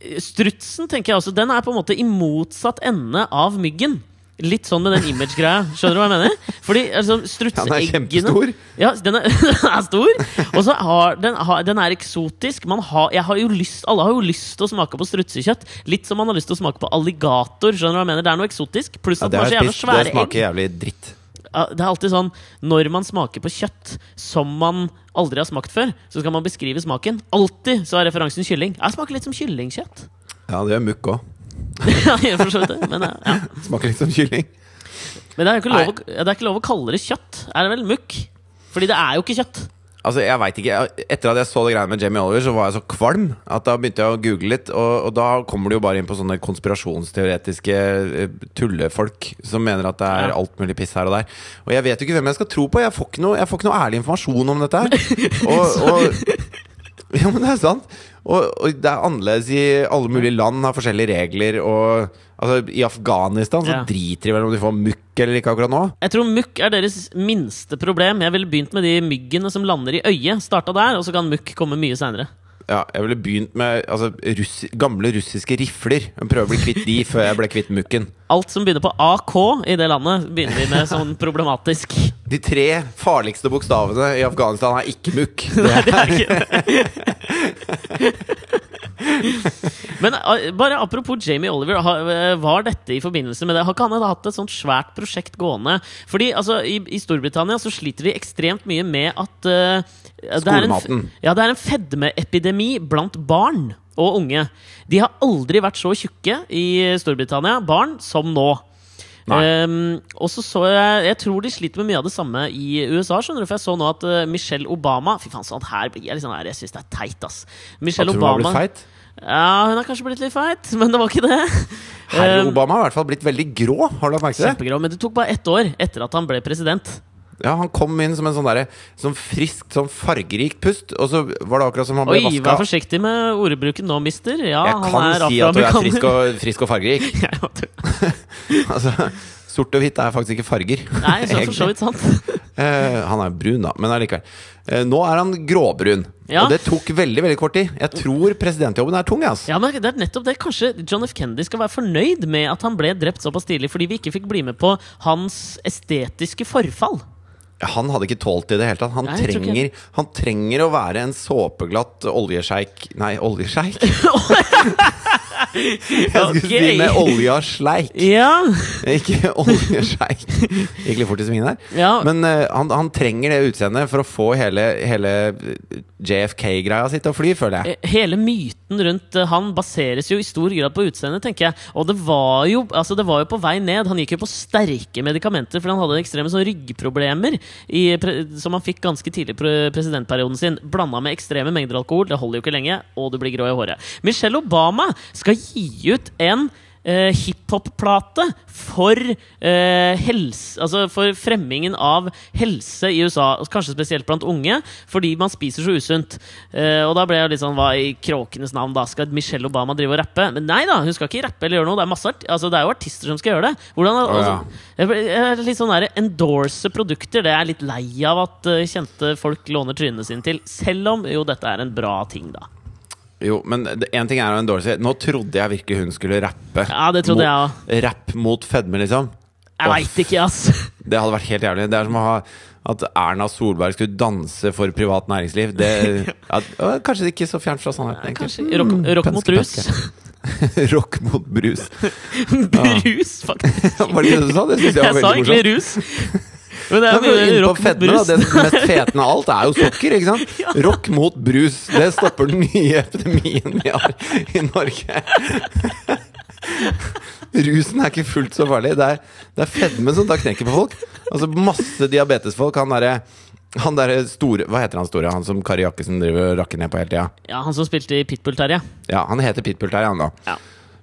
eh, strutsen, tenker jeg også, den er på en måte i motsatt ende av myggen. Litt sånn med den image-greia. Skjønner du hva jeg mener? Fordi altså, Den er strutseeggene kjempestor. Ja, den er, den er stor. Og så har den, har, den er eksotisk. Man har, jeg har jo lyst, alle har jo lyst til å smake på strutsekjøtt. Litt som man har lyst til å smake på alligator. Skjønner du hva jeg mener? Det er noe eksotisk. Pluss Ja, at det, den har er det svære egg. smaker jævlig dritt. Det er alltid sånn når man smaker på kjøtt som man aldri har smakt før, så skal man beskrive smaken. Alltid så er referansen kylling. Jeg smaker litt som kyllingkjøtt. Ja, det gjør mukk òg. Ja, jeg gjør for så vidt det. Men, ja. Smaker litt som kylling. men det, er ikke lov å, det er ikke lov å kalle det kjøtt. Er det vel mukk? Fordi det er jo ikke kjøtt. Altså, jeg vet ikke Etter at jeg så det greiene med Jamie Oliver, så var jeg så kvalm at da begynte jeg å google litt. Og, og da kommer du jo bare inn på sånne konspirasjonsteoretiske eh, tullefolk som mener at det er alt mulig piss her og der. Og jeg vet jo ikke hvem jeg skal tro på. Jeg får ikke noe, får ikke noe ærlig informasjon om dette her. Og, og Ja, men det er sant. Og, og det er annerledes i alle mulige land, har forskjellige regler. Og altså, i Afghanistan så Ja. driter de vel om de får mukk eller ikke akkurat nå. Jeg tror mukk er deres minste problem. Jeg ville begynt med de myggene som lander i øyet. Starta der, og så kan mukk komme mye seinere. Ja, jeg ville begynt med altså, russ gamle russiske rifler. Prøve å bli kvitt de før jeg ble kvitt mukken. Alt som begynner på AK i det landet, begynner vi med sånn problematisk. De tre farligste bokstavene i Afghanistan er ikke mukk. Nei, det er ikke Men uh, bare apropos Jamie Oliver, uh, var dette i forbindelse med det? Har ikke han hatt et sånt svært prosjekt gående? Fordi altså, i, i Storbritannia så sliter de ekstremt mye med at uh, det er en, ja, det er en fedmeepidemi blant barn og unge. De har aldri vært så tjukke i Storbritannia, barn, som nå. Ehm, og så så jeg Jeg tror de sliter med mye av det samme i USA. skjønner du For jeg så nå at uh, Michelle Obama Fy faen, sånn her blir jeg sånn her Jeg syns det er teit, ass. Michelle At hun har blitt Obama feit. Ja, hun har kanskje blitt litt feit, men det var ikke det. Herre Ehm, Obama har i hvert fall blitt veldig grå. Har du lagt merke til det? Kjempegrå. Men det tok bare ett år etter at han ble president. Ja, Han kom inn som en sånn derre Sånn frisk, sånn fargerikt pust, og så var det akkurat som han ble Oi, vær forsiktig med ordbruken nå, mister. Ja, Jeg han kan er si at du er frisk og, frisk og fargerik. Altså, sort og hvitt er faktisk ikke farger. Nei, så for så vidt sant. uh, han er brun, da, men allikevel. Uh, nå er han gråbrun. Ja. Og det tok veldig veldig kort tid. Jeg tror presidentjobben er tung. Altså. Ja, men det er nettopp det. Kanskje John F. Kennedy skal være fornøyd med at han ble drept såpass tidlig, fordi vi ikke fikk bli med på hans estetiske forfall. Han hadde ikke tålt det i det hele tatt. Han, Nei, trenger, han trenger å være en såpeglatt oljesjeik Nei, oljesjeik? Jeg skulle si med olja sleik. Ja, Ikke oljesjeik. Gikk litt fort i svingen der. ja. Men uh, han, han trenger det utseendet for å få hele, hele JFK-greia si til å fly, føler jeg. Eh, Hele myten rundt eh, han baseres jo i stor grad på utseendet, tenker jeg. Og det var, jo, altså det var jo på vei ned. Han gikk jo på sterke medikamenter fordi han hadde ekstreme sånn ryggproblemer i, som han fikk ganske tidlig i presidentperioden sin. Blanda med ekstreme mengder alkohol. Det holder jo ikke lenge, og du blir grå i håret. Michelle Obama skal gi ut en eh, hiphop-plate for eh, Altså for fremmingen av helse i USA, kanskje spesielt blant unge, fordi man spiser så usunt. Eh, og da ble jeg litt sånn Hva i kråkenes navn, da? Skal Michelle Obama drive og rappe? Men nei da, hun skal ikke rappe eller gjøre noe. Det er masse altså, Det er jo artister som skal gjøre det. Hvordan, oh, ja. altså, jeg jeg er litt sånn der, Endorse produkter, det er jeg litt lei av at uh, kjente folk låner trynene sine til. Selv om jo dette er en bra ting, da. Jo, men én ting er jo en dårlig Nå trodde jeg virkelig hun skulle rappe. Ja, det trodde jeg også. Rapp mot fedme, liksom. Jeg veit ikke, ass. Det hadde vært helt jævlig. Det er som å ha at Erna Solberg skulle danse for privat næringsliv. Det, at, var kanskje ikke så fjernt fra sannheten. Kanskje rock, Mm, rock mot rus. Rock mot brus. Brus, faktisk. Var det det du sa? Det jeg Jeg sa egentlig rus. Men det Ja, er mye Inne på fedme, da. Det mest fetende av alt er jo sukker, ikke sant? Rock mot brus. Det stopper den nye epidemien vi har i Norge. Rusen er ikke fullt så farlig. Det er, det er fedme som tar knekken på folk. Altså Masse diabetesfolk. Han derre han der store Hva heter han store? Han som Kari Jakkesen driver og rakker ned på hele tida? Ja, han som spilte i Pitbull-Terje. Ja, han heter Pitbull-Terje, han da. Ja.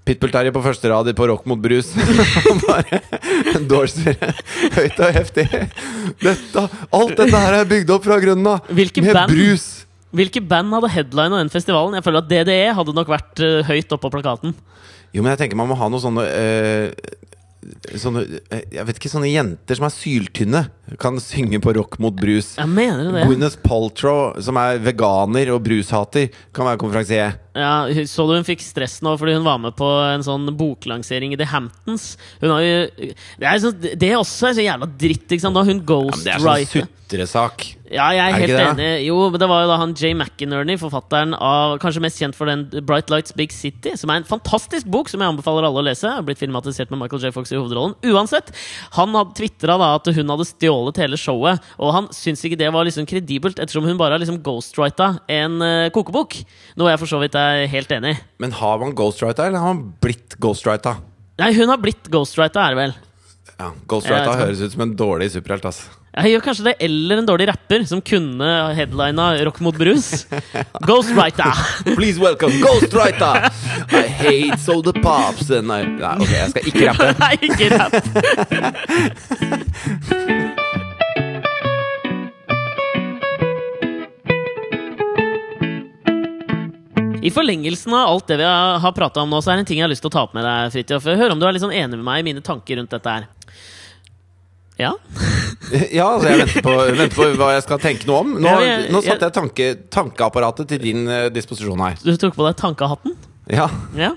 Pitbull-Terje på første rad på Rock mot brus. Han bare endorser høyt og heftig. Dette, alt dette her er bygd opp fra grunnen av! Hvilke Med band? brus! Hvilke band hadde headlina den festivalen? Jeg føler at DDE hadde nok vært uh, høyt oppe på plakaten. Jo, men jeg tenker man må ha noen sånne uh, Sånne, eh, jeg vet ikke, sånne jenter som er syltynne, kan synge på rock mot brus. Jeg mener det. Gwyneth Paltrow, som er veganer og brushater, kan være konferansier. Ja, Så du hun fikk stress nå fordi hun var med på en sånn boklansering i The Hamptons? Hun har jo Det er, så, det er også så jævla dritt, ikke sant? Da hun Ja, det sånn ghostwriter sutresak. Ja, jeg er, Er helt enig. Jo, men det var jo da han Jay McInerney, forfatteren av Kanskje mest kjent for den Bright Lights Big City, som er en fantastisk bok som jeg anbefaler alle å lese. Har blitt filmatisert med Michael J. Fox i hovedrollen. Uansett, han hadde tvitra da at hun hadde stjålet hele showet, og han syntes ikke det var liksom kredibelt, ettersom hun bare har liksom ghostwrita en uh, kokebok. Noe jeg for så vidt er helt enig i. Men har man ghostwrita, eller har man blitt ghostwrita? Nei, hun har blitt ghostwrita, er det vel. Ja, Jeg Ghostwrita høres ut som en dårlig superhelt, ass. Jeg gjør kanskje det, eller en dårlig rapper som kunne headlina Rock mot brus. Ghostwriter! Please welcome Ghostwriter! I hate soda pops and I Nei, ok, jeg skal ikke rappe. Nei, ikke rapp! I forlengelsen av alt det vi har, prata om nå, så er det en ting jeg har lyst til å ta opp med deg, Fridtjof. Hør om du er litt sånn enig med meg i mine tanker rundt dette her. Ja? Ja, altså jeg venter på, venter på hva jeg skal tenke noe om. Nå, Ja, jeg- nå satte jeg tanke, tankeapparatet til din uh, disposisjon her. Du tok på deg tankehatten? Ja. Ja.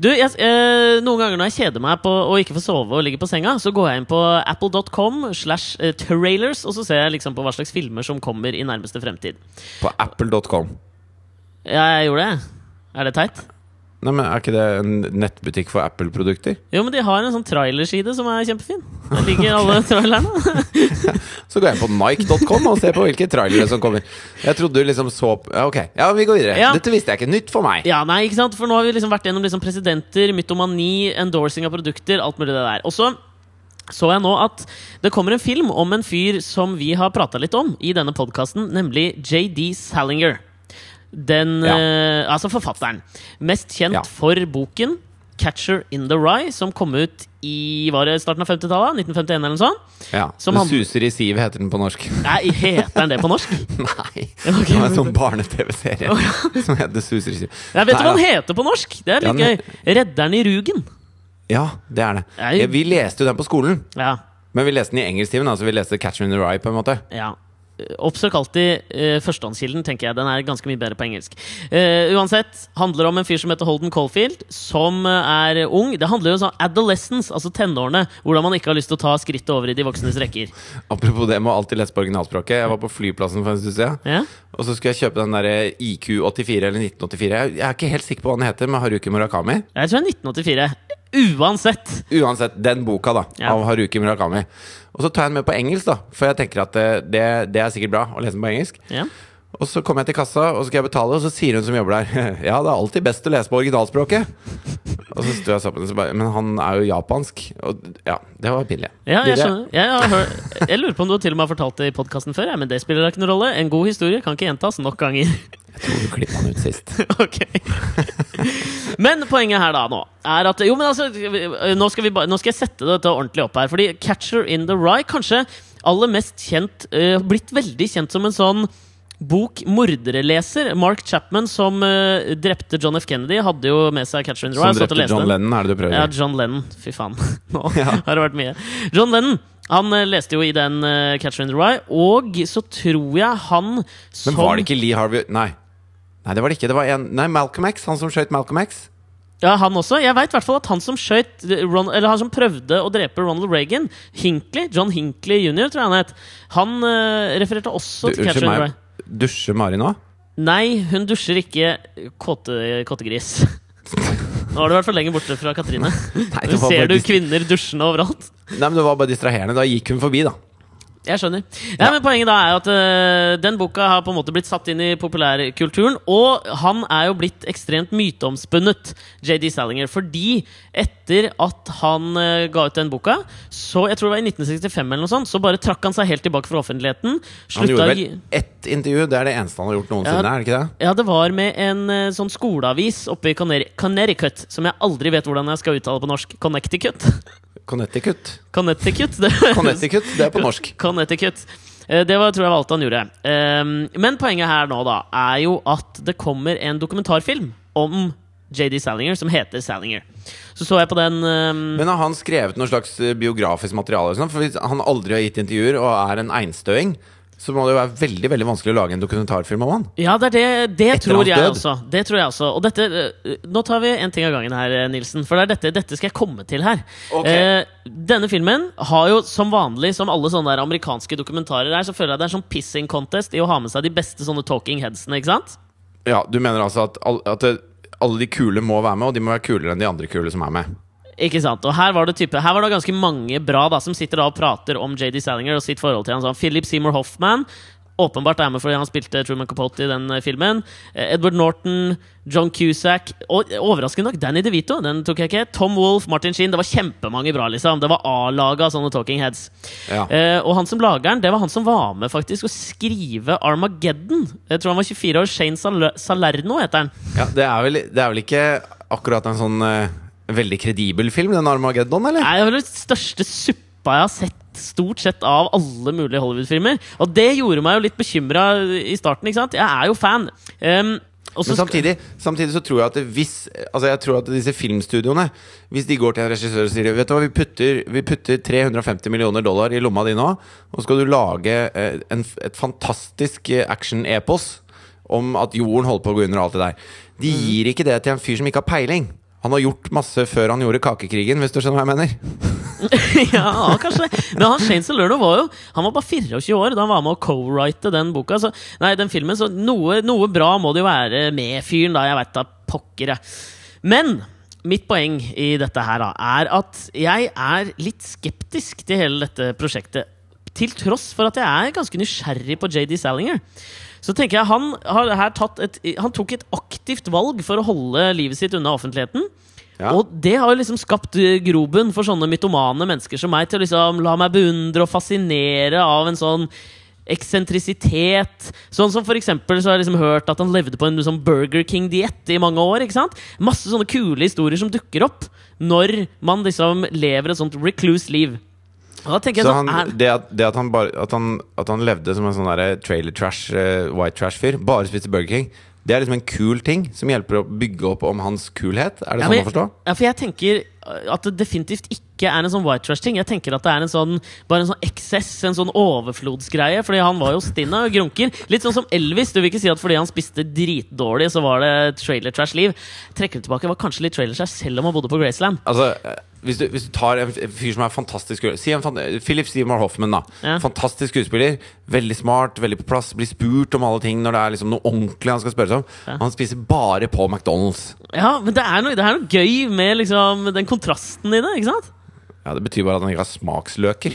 Du, jeg, eh, noen ganger når jeg kjeder meg på å ikke få sove og ligge på senga, så går jeg inn på apple.com slash eh, trailers, og så ser jeg liksom på hva slags filmer som kommer i nærmeste fremtid. På apple.com. Ja, jeg gjorde det. Er det teit? Nei, men Er ikke det en nettbutikk for Apple-produkter? Jo, men de har en sånn trailerside som er kjempefin. Der ligger alle trailerne. Så går jeg på Nike.com og ser på hvilke trailere som kommer. Jeg trodde du liksom så på ja, Ok, ja, vi går videre. Ja. Dette visste jeg ikke. Nytt for meg. Ja, nei, ikke sant? For nå har vi liksom vært gjennom liksom presidenter, mytomani, endorsing av produkter, alt mulig det der. Og så så jeg nå at det kommer en film om en fyr som vi har prata litt om i denne podkasten, nemlig JD Salinger. Den Ja. eh, Altså forfatteren. Mest kjent Ja. for boken 'Catcher in the Rye', som kom ut i var det starten av 50-tallet? 1951 eller noe sånt? Ja, Som suser i siv, heter den på norsk. Nei, heter den det på norsk? Nei. Okay. Det var en sånn barne-TV-serie som heter Suser i siv. Jeg vet du hva den heter på norsk? Det er litt gøy. den- 'Redderen i Rugen'. Ja, det er det. Ja, vi leste jo den på skolen. Ja. Men vi leste den i engelsktimen. Altså vi leste 'Catcher in the Rye'. på en måte Ja. Oppsøk alltid uh, førstehåndskilden, tenker jeg. Den er ganske mye bedre på engelsk. Uh, uansett, handler om en fyr som heter Holden Caulfield, som uh, er ung. Det handler jo om sånn adolescence, altså tenårene. Hvordan man ikke har lyst til å ta skrittet over i de voksnes rekker. Apropos det, må alltid lese på originalspråket. Jeg var på flyplassen for en stund siden. Ja? Og så skulle jeg kjøpe den der IQ84 eller 1984. Jeg jeg er ikke helt sikker på hva den heter, med Haruki Murakami. Jeg tror det er 1984. Uansett! Uansett, den boka da Ja. av Haruki Murakami. Og så tar jeg den med på engelsk, da for jeg tenker at det, det, er sikkert bra å lese den på engelsk. Ja. Og så kommer jeg til kassa, og så skal jeg betale, og så sier hun som jobber der Ja, det er alltid best å lese på originalspråket. Og så sto jeg den, så bare Men han er jo japansk. Og ja, det var pinlig. Ja, jeg skjønner. Jeg, hørt, jeg lurer på om du til og med har fortalt det i podkasten før, ja, men det spiller da ikke noen rolle. En god historie kan ikke gjentas nok ganger. Jeg tror du klippa den ut sist. ok. Men poenget her da nå er at Jo, men altså Nå skal, vi ba, nå skal jeg sette dette ordentlig opp her. Fordi 'Catcher in the Rye' kanskje aller mest kjent uh, Blitt veldig kjent som en sånn bok mordereleser. Mark Chapman, som uh, drepte John F. Kennedy, hadde jo med seg 'Catcher in the Rye'. Som drepte John den. Lennon, er det du prøver Ja. John Lennon. Fy faen. Nå Ja. har det vært mye. John Lennon han eh, leste jo i den uh, 'Catcher in the Rye', og så tror jeg han som Men var det ikke Lee Harvey Nei. Nei, det var det ikke. Det var en Nei, Malcolm X. Han som skjøt Malcolm X. Ja, han også. Jeg veit i hvert at han som skjøt Ron, Eller han som prøvde å drepe Ronald Reagan, Hinckley, John Hinckley jr., tror jeg han het, han uh, refererte også Du, til Catcher in the. Rye. Dusjer Mari nå? Nei, hun dusjer ikke kåte, kåtegris. Nå har du vært for lenge borte fra Katrine. Nei, ser du kvinner dusjende overalt. Nei, men det var bare distraherende. Da gikk hun forbi, da. Jeg skjønner. Ja, men Poenget da er at uh, den boka har på en måte blitt satt inn i populærkulturen. Og han er jo blitt ekstremt myteomspunnet, JD Salinger. Fordi etter at han uh, ga ut den boka, så jeg tror det var i 1965 eller noe sånt, så bare trakk han seg helt tilbake fra offentligheten. Han gjorde vel ett intervju. Det er det eneste han har gjort noensinne, Ja. er det ikke det? Ja, det var med en uh, sånn skoleavis oppe i Connecticut, som jeg aldri vet hvordan jeg skal uttale på norsk. Connecticut? Connecticut. Connecticut? Det Connecticut, det er på norsk. Connecticut. Eh, Det var, tror jeg var alt han gjorde. Ehm, Men poenget her nå da er jo at det kommer en dokumentarfilm om JD Salinger som heter Salinger. Så så jeg på den ehm, Men har han skrevet noe slags eh, biografisk materiale? sånn? For han aldri har gitt intervjuer og er en einstøing, så må det jo være veldig veldig vanskelig å lage en dokumentarfilm om han. Ja, det er det, det tror jeg død. også. Det tror jeg også. Og dette eh, Nå tar vi en ting av gangen her, eh, Nilsen. For det er dette, dette skal jeg komme til her. Okay. Eh, denne filmen har jo som vanlig, som alle sånne der amerikanske dokumentarer er, så føler jeg det er sånn pissing contest i å ha med seg de beste sånne talking headsene, ikke sant? Ja, Du mener altså at, all, at det, alle de kule må være med, og de må være kulere enn de andre kule som er med? Ikke sant? Og her var det type Her var det ganske mange bra da som sitter da og prater om JD Salinger og sitt forhold til han. Sånn Philip Seymour Hoffman. Åpenbart er med fordi han spilte Truman Capote i den eh, filmen. Eh, Edward Norton, John Cusack og overraskende nok Danny DeVito. Den tok jeg ikke. Tom Wolff, Martin Sheen. Det var kjempemange bra, liksom. Det var A-laget av sånne talking heads. Ja. Eh, og han som lager den, det var han som var med faktisk å skrive Armageddon. Jeg tror han var 24 år. Shane Sal Salerno heter han. ja det, er vel, det er vel ikke akkurat en sånn eh, veldig kredibel film, den Armageddon, eller? Nei, det vel den største suppa jeg har sett stort sett av alle mulige Hollywood-filmer. Og det gjorde meg jo litt bekymra i starten. ikke sant? Jeg er jo fan. Um, Men samtidig, samtidig så tror jeg at hvis Altså jeg tror at disse filmstudioene Hvis de går til en regissør og sier Vet du hva, vi putter, vi putter 350 millioner dollar i lomma di nå, og skal du lage eh, en, et fantastisk eh, action-epos om at jorden holder på å gå under og alt det der. De Mm. gir ikke det til en fyr som ikke har peiling. Han har gjort masse før han gjorde Kakekrigen, hvis du skjønner hva jeg mener. ja, kanskje. Men han Shane Salerno var jo Han var bare 24 år da han var med å co-write den boka. Så, nei, den filmen, så noe, noe bra må det jo være med fyren, da. Jeg veit da pokker, jeg. Men mitt poeng i dette her da er at jeg er litt skeptisk til hele dette prosjektet. Til tross for at jeg er ganske nysgjerrig på JD Salinger. Så tenker jeg Han har her tatt et Han tok et aktivt valg for å holde livet sitt unna offentligheten. Ja. Og det har liksom skapt eh, grobunn for sånne mytomane mennesker som meg til å liksom la meg beundre og fascinere av en sånn eksentrisitet. Sånn som for eksempel så har jeg liksom hørt at han levde på en sånn Burger King-diett i mange år. ikke sant? Masse sånne kule historier som dukker opp når man liksom lever et sånt recluse liv. Så han, det, at, det at, han bare, at, han, at han levde som en sånn trailer trash, uh, white trash-fyr, bare spiste Burger King, det er liksom en kul ting som hjelper å bygge opp om hans kulhet? Er det Ja, sånn å forstå? Ja, for jeg tenker at det definitivt ikke er en sånn white trash-ting. Jeg tenker at det er en sånn Bare en sånn eksess, en sånn overflodsgreie. Fordi han var jo stinn av grunker. Litt sånn som Elvis. Du vil ikke si at fordi han spiste dritdårlig, så var det trailer trash-liv. Trekker det tilbake, var kanskje litt trailer trash selv om han bodde på Graceland. Altså, eh, hvis du, hvis du tar en fyr som er fantastisk Si en fan, Philip Seymour Hoffman, da. Ja. Fantastisk skuespiller. Veldig smart, veldig på plass. Blir spurt om alle ting når det er liksom noe ordentlig han skal spørres om. Ja. Han spiser bare på McDonald's. Ja, men det er noe, det er noe gøy med liksom den kontrasten i det, ikke sant? Ja, Det betyr bare at han ikke har smaksløker.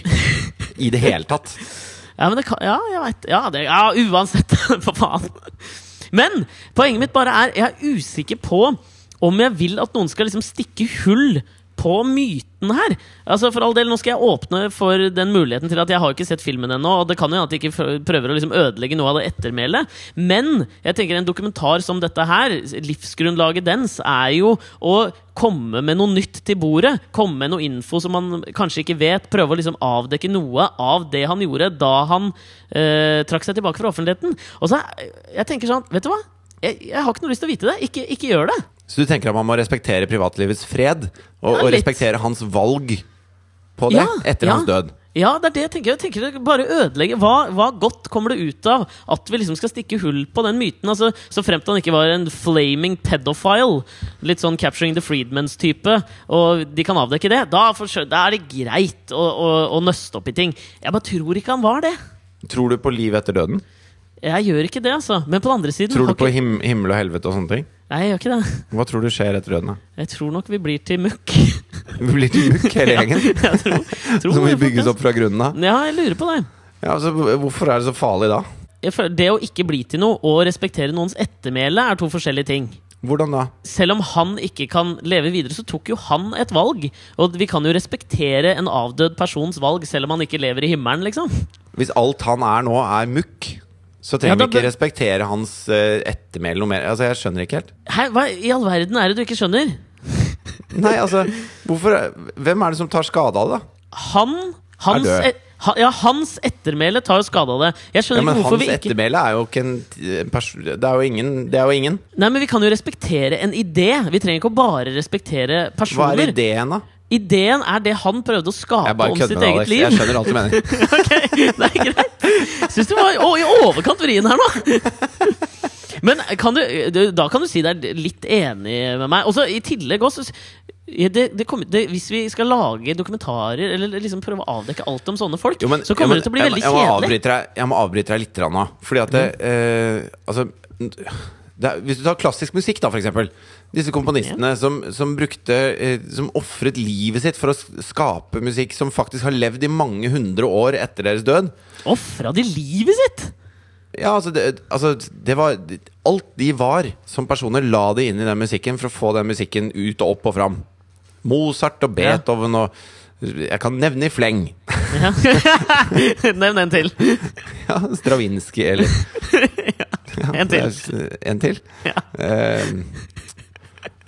I det hele tatt. Ja, men det kan, ja, jeg vet Ja, det, ja uansett. For faen. Men poenget mitt bare er Jeg er usikker på om jeg vil at noen skal liksom stikke hull på myten her. Altså For all del, nå skal jeg åpne for den muligheten til at jeg har ikke sett filmen ennå, og det kan jo hende at jeg ikke prøver å liksom ødelegge noe av det ettermælet. Men jeg tenker en dokumentar som dette her, livsgrunnlaget dens, er jo å komme med noe nytt til bordet. Komme med noe info som man kanskje ikke vet. Prøve å liksom avdekke noe av det han gjorde da han øh, trakk seg tilbake fra offentligheten. Og så jeg tenker sånn, vet du hva? Jeg, jeg har ikke noe lyst til å vite det. Ikke, ikke gjør det. Så du tenker at man må respektere privatlivets fred? Og, Ja, og respektere hans valg på det Ja, etter ja. hans død? Ja, det er det jeg tenker. Jeg tenker bare ødelegge hva, hva godt kommer det ut av at vi liksom skal stikke hull på den myten? Altså, Så fremt han ikke var en flaming pedophile, litt sånn Capturing the Freedmans-type, og de kan avdekke det, da, da er det greit å, å, å nøste opp i ting. Jeg bare tror ikke han var det. Tror du på liv etter døden? Jeg gjør ikke det, altså. Men på den andre siden Tror du på him himmel og helvete og sånne ting? Nei, jeg gjør ikke det. Hva tror du skjer etter døden? da? Jeg tror nok vi blir til mukk. Vi blir til mukk hele gjengen. jeg tror, tror Så vi bygges opp fra grunnen av. Ja, jeg lurer på det. Ja, altså, hvorfor er det så farlig da? Det å ikke bli til noe og respektere noens ettermæle er to forskjellige ting. Hvordan da? Selv om han ikke kan leve videre, så tok jo han et valg. Og vi kan jo respektere en avdød persons valg, selv om han ikke lever i himmelen, liksom. Hvis alt han er nå, er mukk, så trenger Ja, da vi ikke respektere hans uh, ettermæle noe mer. Altså, jeg skjønner ikke helt. Hæ, hva i all verden er det du ikke skjønner? Nei, altså, hvorfor Hvem er det som tar skade av det, da? Han Hans, et, ha, ja, hans ettermæle tar jo skade av det. Jeg Ja, men ikke hvorfor hans vi ikke ettermæle er jo ikke en, person Det ingen. Det er jo ingen. Nei, men Vi kan jo respektere en idé. Vi trenger ikke å bare respektere personer. Hva er ideen, da? Ideen er det han prøvde å skape om sitt eget Alex. liv. Jeg skjønner alt du mener. ok, det er greit. Syns du var å, i overkant vrien her nå. Men kan du, da kan du si deg litt enig med meg. Også, I tillegg også ja, det, det kommer- det, Hvis vi skal lage dokumentarer eller liksom prøve å avdekke alt om sånne folk, Jo, men- så kommer ja, men det til å bli veldig jeg jeg kjedelig. deg- Jeg må avbryte deg litt grann nå. Fordi at det, eh, Altså er, Hvis du tar klassisk musikk, da, for eksempel. Disse komponistene som, som brukte eh, Som ofret livet sitt for å skape musikk som faktisk har levd i mange hundre år etter deres død. Ofra de livet sitt?! Ja, altså det, altså det var Alt de var som personer, la de inn i den musikken for å få den musikken ut og opp og fram. Mozart og. Beethoven og Jeg kan nevne i fleng. Ja. Nevn en til. Ja, Stravinskij eller ja, En til. En til? Ja. Eh,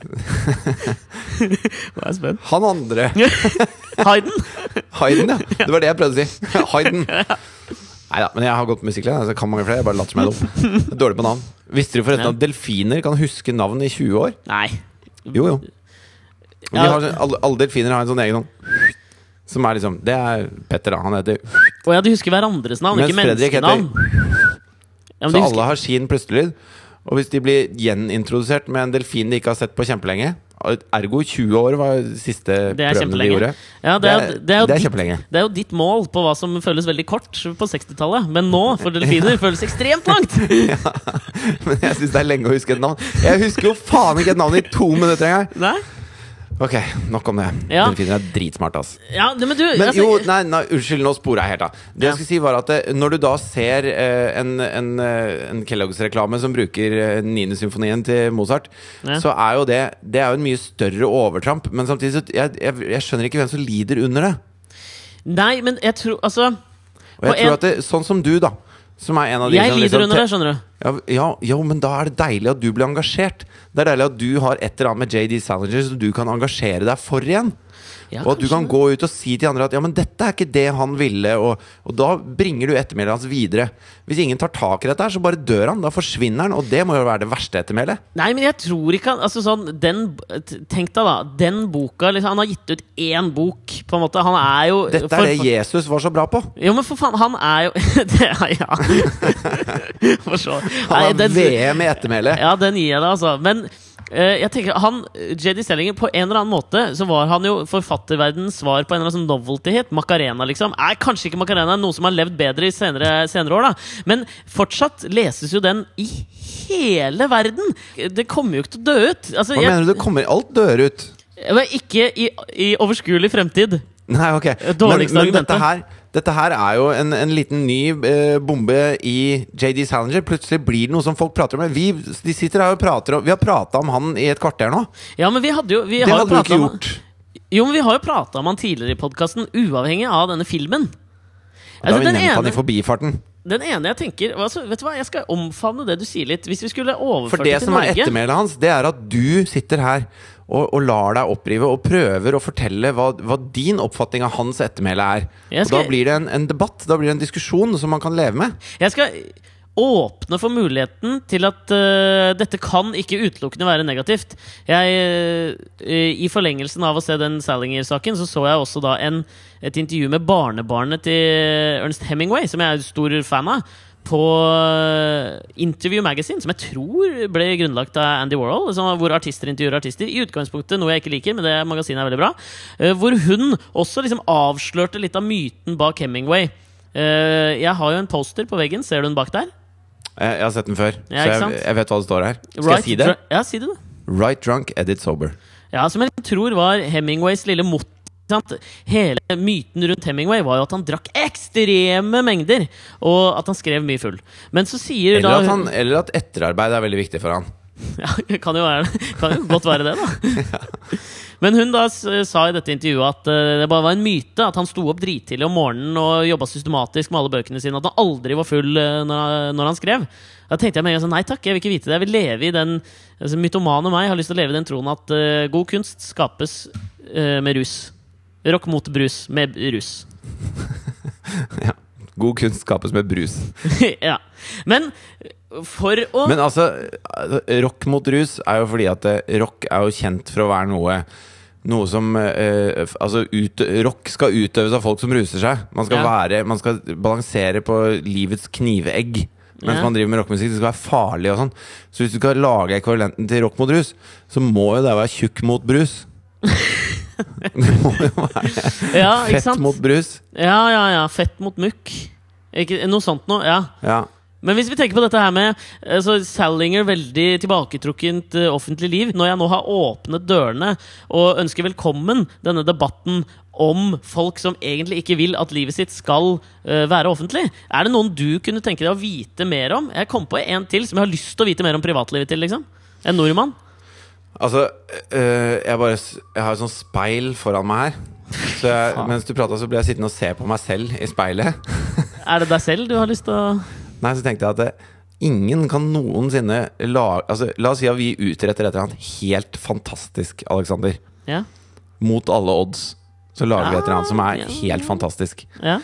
Nå er jeg spent. han andre. Hayden! Hayden, ja. Det var det jeg prøvde å si. Hayden. Nei da, men jeg har gått på musikklærer. Altså, jeg kan mange flere. Jeg bare later som jeg er dum. Dårlig på navn. Visste du forresten at delfiner kan huske navn i 20 år? Nei. Jo, jo. De Ja. har, sånn- alle, alle delfiner har en sånn egen sånn Som er liksom Det er Petter, da. Han heter Å ja, du husker hverandres navn, Mens ikke Fredrik menneskenavn. Ja, men Så husker- alle har sin pustelyd. Og hvis de blir gjenintrodusert med en delfin de ikke har sett på kjempelenge Ergo 20 år var siste prøvene de gjorde. Ja, det, er, Det er- det, er ditt, det er jo ditt mål på hva som føles veldig kort på 60-tallet. Men nå, for delfiner, føles ekstremt langt! Men jeg syns det er lenge å huske et navn. Jeg husker jo faen ikke et navn i to minutter engang! Ok, nok om det. Ja. Delfiner er dritsmarte, ass. Ja, det- men du Men altså, jo, nei, nei, unnskyld, nå sporer jeg helt av. Det Ja. jeg skulle si var at eh, Når du da ser eh, en, en, eh, en Kellogg's-reklame som bruker eh, 9. symfonien til Mozart, Ja. så er jo det Det er jo en mye større overtramp. Men samtidig så jeg, jeg, jeg skjønner ikke hvem som lider under det. Nei, men jeg tror Altså, Og jeg tror en- at det, Sånn som du, da. Som er en av de jeg som lider liksom under det, skjønner du. Ja, ja, jo, men da er det deilig at du blir engasjert. Det er deilig at du har et eller annet med JD Salinger som du kan engasjere deg for igjen. Ja, og at du kan gå ut og si til andre at ja, men dette er ikke det han ville. Og, og da bringer du ettermælet hans videre. Hvis ingen tar tak i dette, her, så bare dør han. Da forsvinner han. Og det må jo være det verste ettermælet. Nei, men jeg tror ikke han altså sånn, den, Tenk deg, da. Den boka liksom, Han har gitt ut én bok, på en måte. Han er jo Dette for- er det Jesus var så bra på. Jo, men for faen, han er jo det, er- Ja. For så Han har VM i ettermæle. Ja, den gir jeg deg, altså. Men jeg tenker han, JD Stellinger, på en eller annen måte så var han jo forfatterverdenens svar på en eller annen sånn novelty-hit. Macarena, liksom. Er kanskje ikke Macarena noe som har levd bedre i senere, senere år, da. Men fortsatt leses jo den i hele verden! Det kommer jo ikke til å dø ut. Altså, Hva jeg, mener du? Det kommer alt dør ut. ikke i, i overskuelig fremtid. Nei, ok. Men, men dette her dette her er jo en, en liten ny eh, bombe i JD Salinger. Plutselig blir det noe som folk prater om. Vi, de sitter her og prater om Vi har prata om han i et kvarter nå. Ja, men vi hadde jo vi Det har hadde du ikke om- gjort. Jo, men vi har jo prata om han tidligere i podkasten, uavhengig av denne filmen. Da har vi den, nevnt han i forbifarten. Den ene jeg tenker altså, Vet du hva, Jeg skal omfavne det du sier litt. Hvis vi skulle overført For det det til som er Norge ettermælet hans, det er at du sitter her og, og lar deg opprive og prøver å fortelle hva, hva din oppfatning av hans ettermæle er. Skal... Og da blir det en, en debatt, da blir det en diskusjon som man kan leve med. Jeg skal åpne for muligheten til at uh, dette kan ikke utelukkende være negativt. Jeg, uh, I forlengelsen av å se den Salinger-saken, så så jeg også da en, et intervju med barnebarnet til Ernst Hemingway, som jeg er stor fan av. På øh, Interview Magazine, som jeg tror ble grunnlagt av Andy Warhol. Hvor artister intervjuer artister. I utgangspunktet noe jeg ikke liker, men det magasinet er veldig bra. Eh, hvor hun også liksom avslørte litt av myten bak Hemingway. Eh, jeg har jo en poster på veggen. Ser du den bak der? Jeg, har sett den før, Ja, så jeg, jeg vet hva det står her. Skal Right jeg si det? Ja, si det, da. Right drunk, edit sober. Ja, Som jeg tror var Hemingways lille motto. Hele myten rundt Hemingway var jo at han drakk ekstreme mengder, og at han skrev mye full. Men så sier Eller da at, han, eller at etterarbeid er veldig viktig for han. Ja, kan jo, være, kan jo godt være det, da. Men hun da sa i dette intervjuet at eh, det bare var en myte at han sto opp drittidlig om morgenen og jobba systematisk med alle bøkene sine. At han aldri var full eh, når, han- skrev. Da tenkte jeg med en gang sånn, nei takk, jeg vil ikke vite det. Jeg vil leve i den altså, Mytomane meg har lyst til å leve i den troen at uh, god kunst skapes uh, med rus. Rock mot brus med rus. ja. God kunst skapes med brus. ja. Men for å Men altså, rock mot rus er jo fordi at rock er jo kjent for å være noe noe som eh, Altså, ut, rock skal utøves av folk som ruser seg. Man skal, Ja. være, man skal balansere på livets knivegg mens Ja. man driver med rockmusikk. Det skal være farlig og sånn. Så hvis du skal lage ekvivalenten til rock mot rus, så må jo det være tjukk mot brus. det må jo være Ja, fett mot brus. Ja, ja, ja. Fett mot mukk. Ikke, noe sånt noe. Ja. Ja. Men hvis vi tenker på dette her med så Salinger, veldig tilbaketrukkent eh, offentlig liv Når jeg nå har åpnet dørene og ønsker velkommen denne debatten om folk som egentlig ikke vil at livet sitt skal eh, være offentlig, er det noen du kunne tenke deg å vite mer om? Jeg kom på en til som jeg har lyst til å vite mer om privatlivet til. liksom En nordmann. Altså, jeg bare Jeg har et sånt speil foran meg her. Så jeg, mens du prata, så ble jeg sittende og se på meg selv i speilet. Er det deg selv du har lyst til å Nei, så tenkte jeg at det, ingen kan noensinne la, altså, La oss si at vi utretter et eller annet helt fantastisk, Alexander. Ja? Mot alle odds. Så lager vi et eller annet som er Ja. helt fantastisk. ja?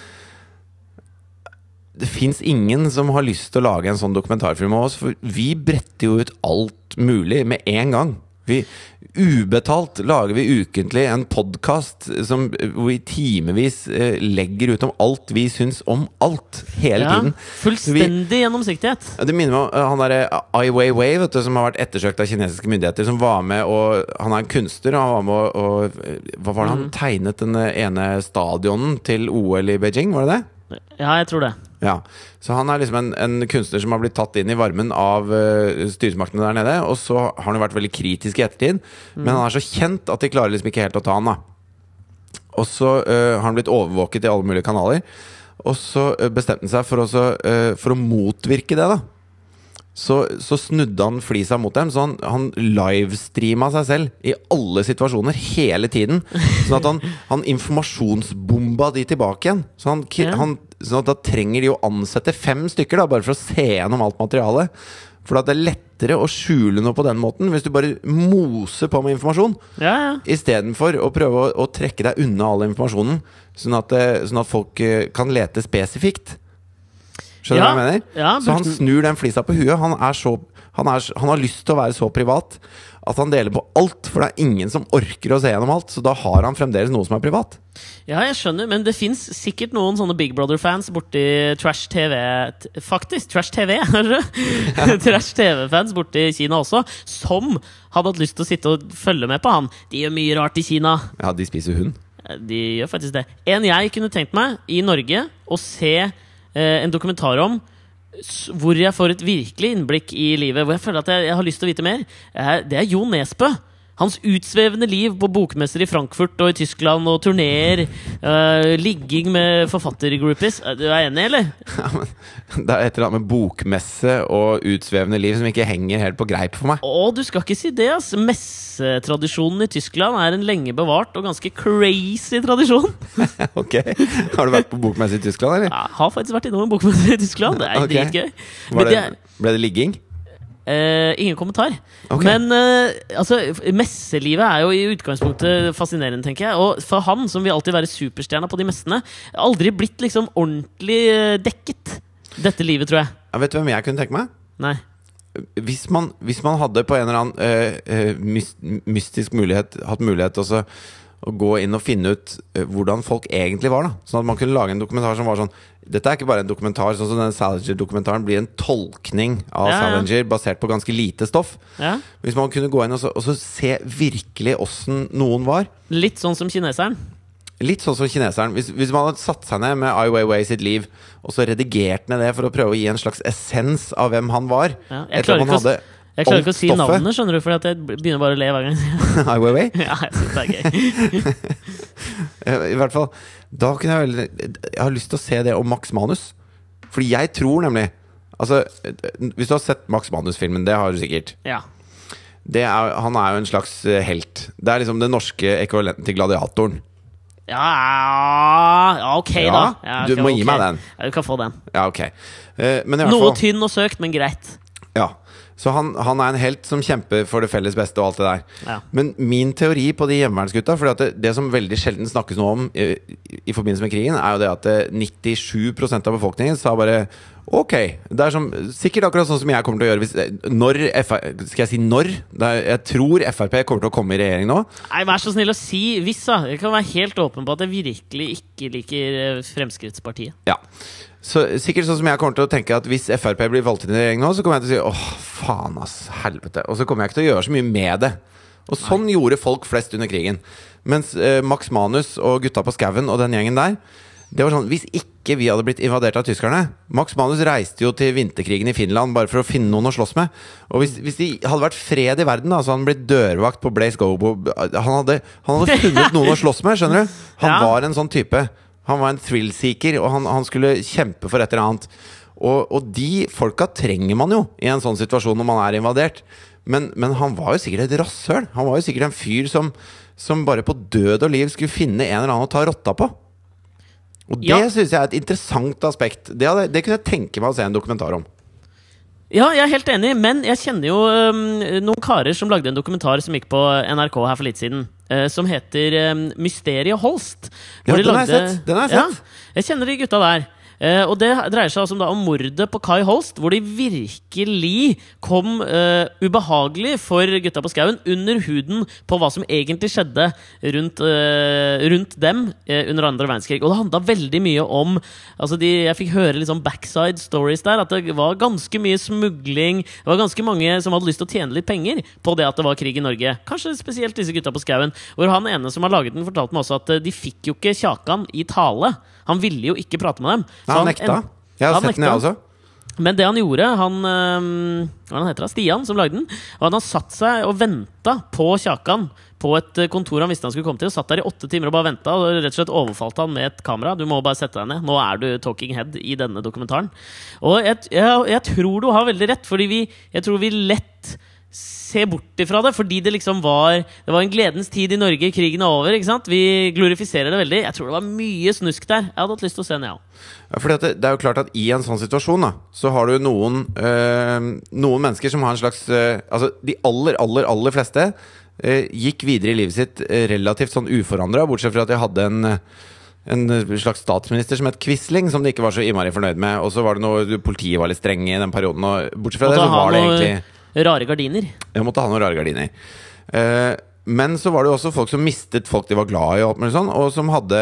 Det fins ingen som har lyst til å lage en sånn dokumentarfilm av oss, for vi bretter jo ut alt mulig med en gang. Vi, ubetalt lager vi ukentlig en podkast hvor vi timevis eh, legger ut om alt vi syns om alt. Hele ja. tiden. Fullstendig gjennomsiktighet. Ja, Det minner meg om uh, han derre Ai Weiwei, vet du, som har vært ettersøkt av kinesiske myndigheter. Som var med og Han er en kunstner, og han var med og, og Hva var det han tegnet den ene stadionen til OL i Beijing? Var det det? Ja, jeg tror det. Ja, Så han er liksom en, en kunstner som har blitt tatt inn i varmen av uh, styresmaktene der nede. Og så har han jo vært veldig kritisk i ettertid, men han er så kjent at de klarer liksom ikke helt å ta han da Og så uh, har han blitt overvåket i alle mulige kanaler. Og så uh, bestemte han seg for, også, for å motvirke det, da. Så, så snudde han flisa mot dem, så han, han livestreama seg selv i alle situasjoner hele tiden. Sånn at han, han informasjonsbomba de tilbake igjen. Så han, Ja. han, sånn at da trenger de å ansette fem stykker, da, bare for å se gjennom alt materialet. For at det er lettere å skjule noe på den måten hvis du bare moser på med informasjon. Ja, ja. Istedenfor å prøve å, å trekke deg unna all informasjonen, sånn at, eh, sånn at folk eh, kan lete spesifikt. Skjønner du Ja, hva jeg mener? ja, så han snur den flisa på huet. Han, er så, han, er, han har lyst til å være så privat at han deler på alt, for det er ingen som orker å se gjennom alt. Så da har han fremdeles noe som er privat. Ja, jeg skjønner, men det fins sikkert noen sånne Big Brother-fans borti Trash TV Faktisk! Trash TV! hører? Trash TV-fans borti Kina også, som hadde hatt lyst til å sitte og følge med på han. De gjør mye rart i Kina. Ja, de spiser hund. De gjør faktisk det. En jeg kunne tenkt meg i Norge å se eh, en dokumentar om hvor jeg får et virkelig innblikk i livet, hvor jeg føler at jeg, jeg har lyst til å vite mer, det er Jo Nesbø. Hans utsvevende liv på bokmesser i Frankfurt og i Tyskland og turneer. uh, ligging med forfattergroupies. Eh, Du er enig, eller? Ja, men det er et eller annet med bokmesse og utsvevende liv som ikke henger helt på greip for meg. Å, du skal ikke si det, ass! Messetradisjonen i Tyskland er en lenge bevart og ganske crazy tradisjon. Ok, Har du vært på bokmesse i Tyskland, eller? Jeg har faktisk vært innom en bokmesse i Tyskland. Det er okay. dritgøy. Ble det ligging? Eh, ingen kommentar. Okay. Men uh, altså, messelivet er jo i utgangspunktet fascinerende, tenker jeg. Og for han, som vil alltid være superstjerna på de messene, aldri blitt liksom ordentlig eh, dekket. Dette livet, tror jeg. Ja, vet du hvem jeg kunne tenke meg? Nei. Hvis man, hvis man hadde på en eller annen uh, mystisk mulighet hatt mulighet til å gå inn og finne ut hvordan folk egentlig var. da Sånn at man kunne lage en dokumentar som var sånn Dette er ikke bare en dokumentar, sånn som den Salinger-dokumentaren blir en tolkning av Ja, ja. Salinger basert på ganske lite stoff. Ja. Hvis man kunne gå inn og så, og så se virkelig åssen noen var. Litt sånn som kineseren. Litt sånn som kineseren. Hvis, hvis man hadde satt seg ned med Ai Weiwei sitt liv, og så redigert ned det for å prøve å gi en slags essens av hvem han var jeg klarer ikke å Jeg klarer ikke å si stoffet. navnet, skjønner du, for jeg begynner bare å le hver gang. Ai Weiwei. ja, jeg synes det er gøy. Eh, I hvert fall Da kunne jeg veldig Jeg har lyst til å se det om Max Manus. Fordi jeg tror nemlig Altså, hvis du har sett Max Manus-filmen, det har du sikkert. Ja. Det er, han er jo en slags eh, helt. Det er liksom den norske ekvivalenten til gladiatoren. Ja, ja, ok, Ja, da. Ja, du ok, må gi meg den. Ja, du kan få den. Ja, ok. uh, Men i hvert Noe fall tynn og søkt, men greit. Så han, han er en helt som kjemper for det felles beste og alt det der. Ja. Men min teori på de hjemmevernsgutta For det, det som veldig sjelden snakkes noe om i, i forbindelse med krigen, er jo det at eh, 97% av befolkningen sa bare Ok. Det er som, sikkert akkurat sånn som jeg kommer til å gjøre hvis, når FR, Skal jeg si når? Er, jeg tror Frp kommer til å komme i regjering nå. Nei, Vær så snill å si hvis, da. Jeg kan være helt åpen på at jeg virkelig ikke liker eh, Fremskrittspartiet. Ja. Så sikkert sånn som jeg kommer til å tenke at hvis Frp blir valgt inn i regjering nå, så kommer jeg til å si åh, faen, ass, helvete. Og så kommer jeg ikke til å gjøre så mye med det. Og sånn gjorde folk flest under krigen. Mens eh, Max Manus og gutta på skauen og den gjengen der det var sånn, Hvis ikke vi hadde blitt invadert av tyskerne Max Manus reiste jo til vinterkrigen i Finland bare for å finne noen å slåss med. Og hvis, hvis det hadde vært fred i verden, da, så hadde han blitt dørvakt på Blaze Gobo Han hadde, han hadde funnet noen å slåss med, skjønner du? Han Ja. var en sånn type. Han var en thrill-seeker, og han, han skulle kjempe for et eller annet. Og, og de folka trenger man jo i en sånn situasjon når man er invadert. Men, men han var jo sikkert et rasshøl. Han var jo sikkert en fyr som, som bare på død og liv skulle finne en eller annen å ta rotta på. Og det Ja. synes jeg er et interessant aspekt. Det, hadde, det kunne jeg tenke meg å se en dokumentar om. Ja, jeg er helt enig, men jeg kjenner jo um, noen karer som lagde en dokumentar som gikk på NRK her for litt siden. Øh, som heter øhm, Mysteriet Holst. Ja, den har jeg sett, den har jeg sett. Ja, jeg kjenner de gutta der. Eh, og det dreier seg altså om, da, om mordet på Kai Holst, hvor de virkelig kom eh, ubehagelig for gutta på skauen under huden på hva som egentlig skjedde rundt, eh, rundt dem eh, under andre verdenskrig. Og det handla veldig mye om altså de, Jeg fikk høre litt sånn backside stories der. At det var ganske mye smugling. Det var ganske mange som hadde lyst til å tjene litt penger på det at det var krig i Norge. Kanskje spesielt disse gutta på skauen. Hvor han ene som har laget den, fortalte meg også at eh, de fikk jo ikke Kjakan i tale. Han ville jo ikke prate med dem. Nei, han nekta. Jeg har han sett den, jeg også. Men det han gjorde, han Hva heter det han? Stian, som lagde den, var at han satt seg og venta på Kjakan på et øh, kontor han visste han skulle komme til. Og satt der i åtte timer og bare venta, og rett og slett overfalt han med et kamera. Du må bare sette deg ned. Nå er du talking head i denne dokumentaren. Og jeg, jeg, jeg tror du har veldig rett, fordi vi, jeg tror vi lett ser bort ifra det, fordi det liksom var Det var en gledens tid i Norge, krigen er over. ikke sant? Vi glorifiserer det veldig. Jeg tror det var mye snusk der. Jeg hadde hatt lyst til å se den, jeg òg. Ja, fordi det, det er jo klart at i en sånn situasjon da Så har du noen øh, Noen mennesker som har en slags øh, Altså de aller, aller, aller fleste øh, Gikk videre i livet sitt relativt sånn uforandret Bortsett fra at de hadde en en slags statsminister som het Quisling, som de ikke var så innmari fornøyd med. Og så var det noe Politiet var litt strenge i den perioden. Og bortsett fra det, så var det egentlig rare gardiner. Jeg måtte ha noen rare gardiner. Eh, men så var det jo også folk som mistet folk de var glad i, og, sånn, og som hadde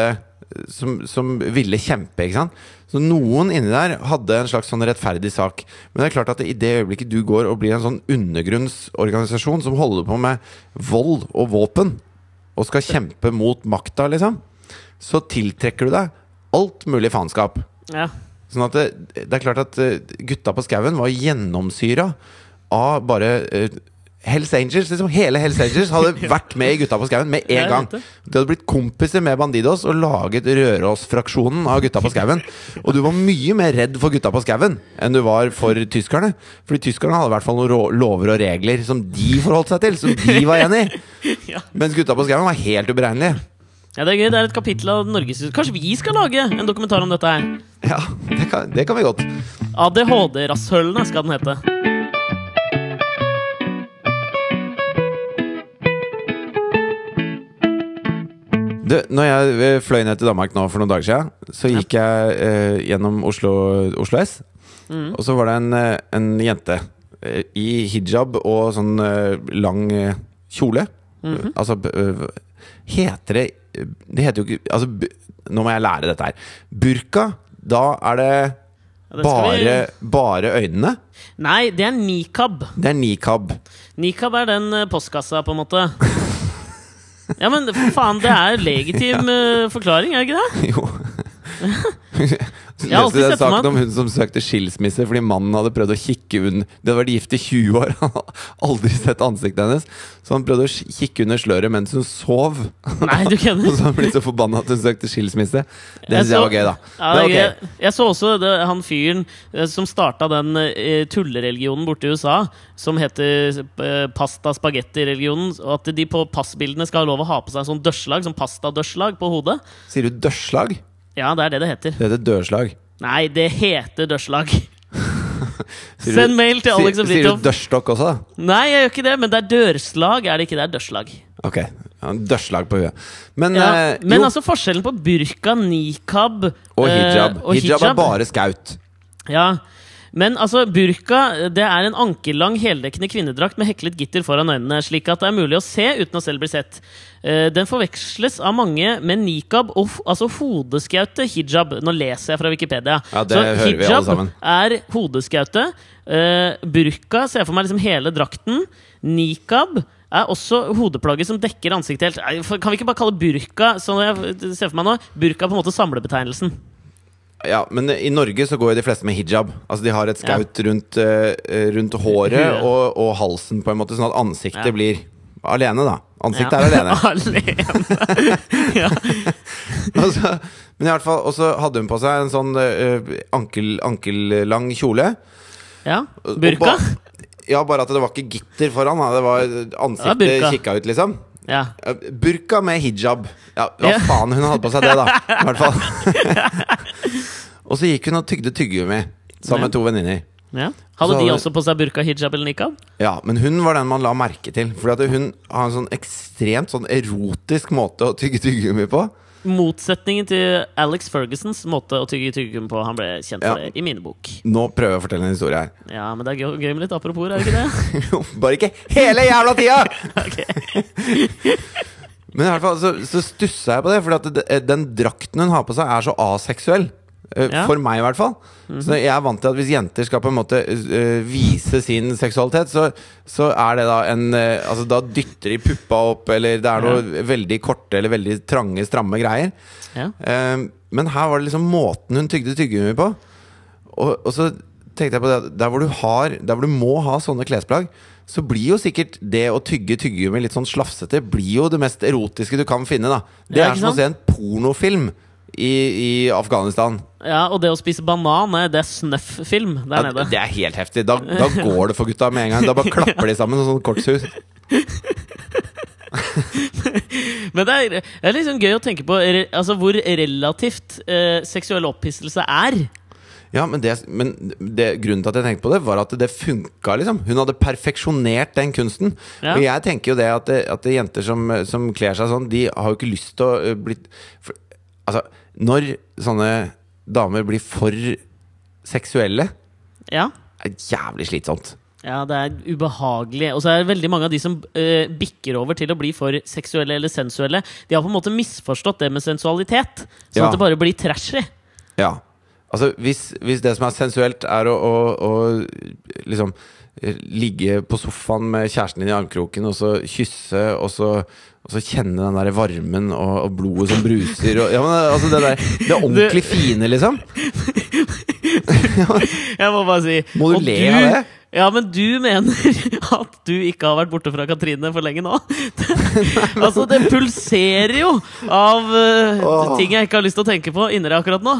som, som ville kjempe. ikke sant? Så noen inni der hadde en slags sånn rettferdig sak. Men det er klart at i det øyeblikket du går og blir en sånn undergrunnsorganisasjon som holder på med vold og våpen, og skal kjempe mot makta, liksom, så tiltrekker du deg alt mulig faenskap. Ja. Sånn at det, det er klart at eh, gutta på skauen var gjennomsyra av bare uh, Hells Angels. liksom Hele Hells Angels hadde vært med i Gutta på skauen med en gang. De hadde blitt kompiser med Bandidos og laget Røros-fraksjonen av Gutta på skauen. Og du var mye mer redd for Gutta på skauen enn du var for tyskerne. Fordi tyskerne hadde i hvert fall noen lover og regler som de forholdt seg til, som de var enig i. Mens Gutta på skauen var helt uberegnelige. ja, det er gøy. Det er et kapittel av Norges Kanskje vi skal lage en dokumentar om dette her? Ja, det kan, det kan vi godt. ADHD-rasshølene skal den hete. Du, når jeg eh, fløy ned til Danmark nå for noen dager siden, så gikk jeg eh, gjennom Oslo, Oslo S. Mm. Og så var det en, eh, en jente eh, i hijab og sånn eh, lang kjole. kjole. -hmm. Altså Heter det Det heter jo ikke Altså, nå må jeg lære dette her. Burka, da er det bare, bare øynene. Nei, det er nikab. Det er nikab. Nikab er den postkassa, på en måte. Ja, men for faen, det er legitim eh, forklaring, er det ikke det? Jo. Jeg har alltid sett saken om hun som søkte skilsmisse fordi mannen hadde prøvd å kikke under De hadde vært gift i 20 år, han hadde aldri sett ansiktet hennes. Så han prøvde å kikke under sløret mens hun sov. Nei, du Og så han blitt så forbanna at hun søkte skilsmisse. Det Jeg syns jeg var gøy, da. Ja, det ok. gøy. Jeg så også det, han fyren eh, som starta den eh, tullereligionen borte i USA, som heter eh, pasta-spagetti-religionen. Og at de på passbildene skal ha lov å ha på seg sånn dørslag, sånn pasta-dørslag på hodet. Sier du dørslag? Ja, det er det det heter. Det heter dørslag. Nei, det heter dørslag. Send mail til Alex og og sier du Fridtjof. dørstokk også. Nei, jeg gjør ikke det, men det er dørslag, er det ikke det? er dørslag. Ok. Ja, dørslag på huet. Men, Ja, eh, men altså forskjellen på burka, nikab og eh, hijab. hijab er bare skaut. Ja, men altså, burka det er en ankellang, heldekkende kvinnedrakt med heklet gitter foran øynene, slik at det er mulig å se uten å selv bli sett. Eh, Den forveksles av mange med nikab og altså hodeskaute hijab. Nå leser jeg fra Wikipedia. Ja, det hører vi alle sammen. er hodeskaute. Eh, burka ser jeg for meg liksom hele drakten. Nikab er også hodeplagget som dekker ansiktet helt. Kan vi ikke bare kalle burka sånn jeg ser for meg nå, burka på en måte samlebetegnelsen? Ja, men i Norge så går jo de fleste med hijab. Altså De har et skaut rundt, eh, rundt håret og, og halsen, på en måte, sånn at ansiktet Ja. blir alene, da. Ansiktet Ja. er alene. alene. ja. Men i hvert fall, Og så hadde hun på seg en sånn uh, ankel, ankellang kjole. ja. Burka? ba- Ja, bare at det var ikke gitter foran. Da. Det var Ansiktet burka. kikka ut, liksom. Ja. Ja, Burka med hijab. Ja, hva Ja. faen, hun hadde på seg det, da. I hvert fall. og så gikk hun og tygde tyggegummi sammen med to venninner. ja. Hadde Så de også på seg burka, hijab eller nikab? Ja, men hun var den man la merke til. Fordi hun har en sånn ekstremt sånn erotisk måte å tygge tyggegummi på. Motsetningen til Alex Fergusons måte å tygge tyggegummi på. Han ble kjent for Ja. det i min bok. Nå prøver jeg å fortelle en historie her. Ja, men det er gøy, gøy med litt apropos, er det ikke det? Bare ikke hele jævla tida! Men i hvert fall så, så stussa jeg på det, for den drakten hun har på seg, er så aseksuell. Eh, Ja. For meg, i hvert fall. Så jeg er vant til at hvis jenter skal på en måte uh, vise sin seksualitet, så, så er det da en uh, Altså Da dytter de puppa opp, eller det er noe veldig korte eller veldig trange, stramme greier. Ja. Uh, men her var det liksom måten hun tygde tyggegummi på. Og, og så tenkte jeg på det der hvor, du har, der hvor du må ha sånne klesplagg, så blir jo sikkert det å tygge tyggegummi litt sånn slafsete Blir jo det mest erotiske du kan finne. da Det Ja, er som å se en pornofilm i, i Afghanistan. ja, og det å spise banan, eh, det er snøff-film der Ja, nede. det er helt heftig. Da, da går det for gutta med en gang. Da bare klapper de sammen som sånn kortshus. Men det er, det er liksom gøy å tenke på altså, hvor relativt eh, seksuell opphisselse er. Ja, men, det, men det, grunnen til at jeg tenkte på det, var at det funka. Liksom. Hun hadde perfeksjonert den kunsten. Ja. Og jeg tenker jo det at, at jenter som, som kler seg sånn, de har jo ikke lyst til å uh, bli for, Altså, når sånne damer blir for seksuelle, Ja. er det jævlig slitsomt. Ja, det er ubehagelig. Og så er det veldig mange av de som eh, bikker over til å bli for seksuelle eller sensuelle. De har på en måte misforstått det med sensualitet. Sånn Ja. at det bare blir trashy. Ja. Altså, hvis, hvis det som er sensuelt, er å, å, å liksom eh, ligge på sofaen med kjæresten din i armkroken, og så kysse, og så, og så kjenne den der varmen og, og blodet som bruser og, ja, men, altså det, der, det ordentlig fine, liksom. Jeg må bare si Må du le av det? Ja, men du mener at du ikke har vært borte fra Katrine for lenge nå? altså, det pulserer jo av uh, ting jeg ikke har lyst til å tenke på inni deg akkurat nå.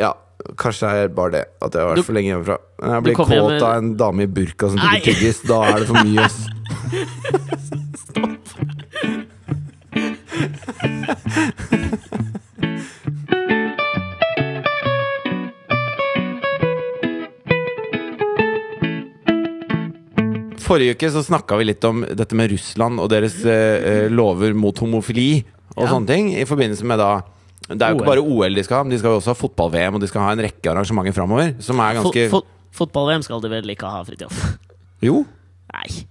Ja, kanskje det er bare det. At jeg har vært Du- for lenge hjemmefra. Når jeg blir hjem kåt med- av en dame i burka som Nei. tygger tyggis, da er det for mye. ass. Forrige uke så snakka vi litt om dette med Russland og deres eh, eh, lover mot homofili og Ja. sånne ting. I forbindelse med da Det er jo ikke bare OL de skal ha, men de skal jo også ha fotball-VM, og de skal ha en rekke arrangementer framover. Som er Fo ganske fo Fotball-VM skal de vel ikke ha, Fridtjof? Jo. Nei.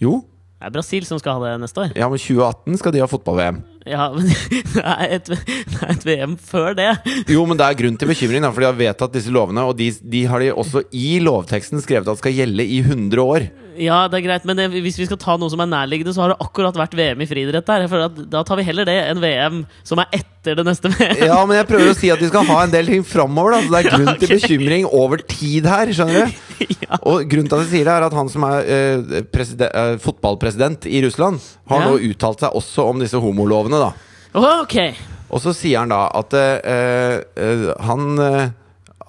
Jo. Det er Brasil som skal ha det neste år. Ja, men 2018 skal de ha fotball-VM. Ja, men det er, et, det er et VM før det. Jo, men det er grunn til bekymring, da, for de har vedtatt disse lovene, og de, de har de også i lovteksten skrevet at skal gjelde i 100 år. Ja, det er greit, men det, hvis vi skal ta noe som er nærliggende, så har det akkurat vært VM i friidrett der. For da tar vi heller det enn VM som er etter det neste VM. Ja, men jeg prøver å si at vi skal ha en del ting framover, da. Så det er grunn til bekymring over tid her, skjønner du? Ja. Og grunnen til at jeg sier det, er at han som er eh, eh, fotballpresident i Russland, har Ja. nå uttalt seg også om disse homolovene, da. Åh, ok. Og så sier han da at uh, han, eh,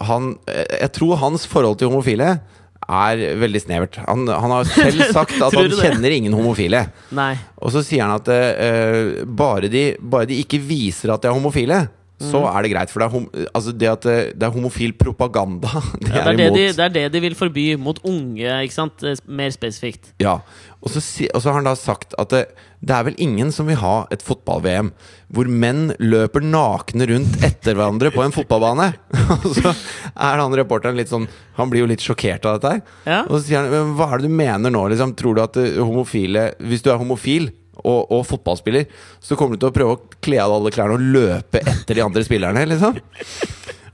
han Jeg tror hans forhold til homofile er veldig snevert. Han, han har selv sagt at han kjenner ingen homofile. Nei. Og så sier han at uh, bare, de, bare de ikke viser at de er homofile, så Mm. er det greit. For det er, altså det at det, det er homofil propaganda. Det Ja, det, er er det, de, det er det de vil forby mot unge, ikke sant? Eh, Mer spesifikt. Ja, og så, og så har han da sagt at det, det er vel ingen som vil ha et fotball-VM hvor menn løper nakne rundt etter hverandre på en fotballbane. og så er han reporteren litt sånn Han blir jo litt sjokkert av dette her. Ja. Og så sier han "Men hva er det du mener nå, liksom? Tror du at eh, homofile Hvis du er homofil og, og fotballspiller, så kommer du til å prøve å kle av alle klærne og løpe etter de andre spillerne, liksom?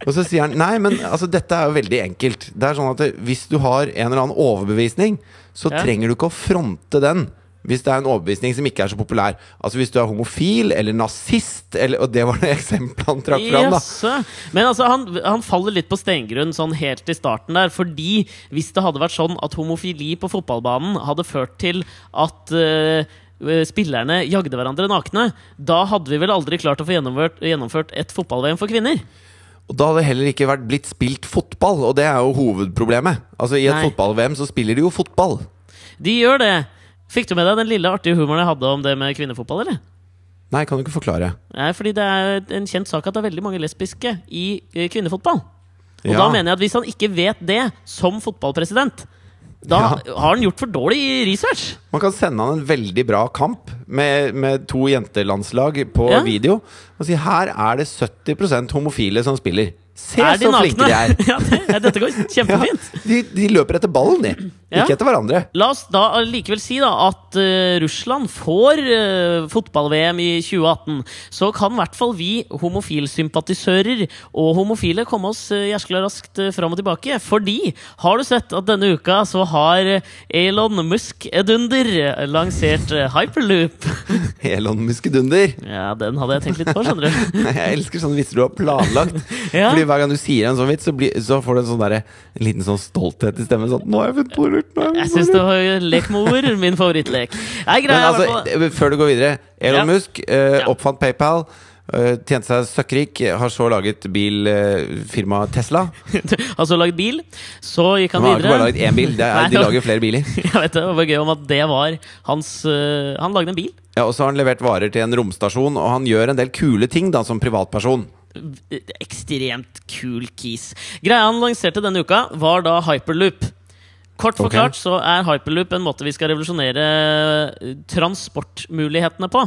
Og så sier han nei, men altså, dette er jo veldig enkelt. Det er sånn at Hvis du har en eller annen overbevisning, så Ja. trenger du ikke å fronte den. Hvis det er en overbevisning som ikke er så populær. Altså Hvis du er homofil eller nazist, eller, og det var det eksempelet han trakk fram. da. Men altså, han, han faller litt på stengrunn sånn helt i starten der. Fordi hvis det hadde vært sånn at homofili på fotballbanen hadde ført til at eh, spillerne jagde hverandre nakne, da hadde vi vel aldri klart å få gjennomført, gjennomført et fotball-VM for kvinner. Og da hadde det heller ikke vært blitt spilt fotball, og det er jo hovedproblemet. Altså I et fotball-VM så spiller de jo fotball. De gjør det. Fikk du med deg den lille artige humoren jeg hadde om det med kvinnefotball, eller? Nei, kan du ikke forklare? Nei, fordi det er en kjent sak at det er veldig mange lesbiske i eh, kvinnefotball. Og Ja. da mener jeg at hvis han ikke vet det som fotballpresident, da har han gjort for dårlig research. Man kan sende han en veldig bra kamp med, med to jentelandslag på Ja. video og si her er det 70% homofile som spiller. Se er så flinke de er! ja, det, dette går Ja, kjempefint. de, de løper etter ballen, de. Ja. Ikke etter hverandre. La oss da likevel si da at uh, Russland får uh, fotball-VM i 2018. Så kan i hvert fall vi homofilsympatisører og homofile komme oss uh, jæskla raskt uh, fram og tilbake. Fordi har du sett at denne uka så har Elon Musk Edunder lansert eh, hyperloop? Elon Musk Edunder? ja, den hadde jeg tenkt litt på, skjønner du. Jeg elsker sånne vitser du har planlagt. Ja. Fordi Hver gang du sier en sånn vits, så, blir, så får du en sånn der, en liten sånn stolthet i stemmen. Sånn, 'Nå har jeg funnet på lurt!» nå har Jeg jeg syns det var lek med ord, min favorittlek. Nei, Men greia er i altså, eh, før du går videre Elon Ja. Musk eh, Ja. oppfant PayPal. eh, tjente seg søkkrik. Har så laget bilfirmaet Tesla. har så laget bil, så gikk han videre. Han har ikke bare laget én bil, det er, Nei, de lager flere biler. Jeg vet det, det var gøy om at det var hans Han lagde en bil. Ja, Og så har han levert varer til en romstasjon, og han gjør en del kule ting da som privatperson. Ekstremt kul kis. Greia han lanserte denne uka, var da hyperloop. Kort forklart okay. så er hyperloop en måte vi skal revolusjonere øh, transportmulighetene på.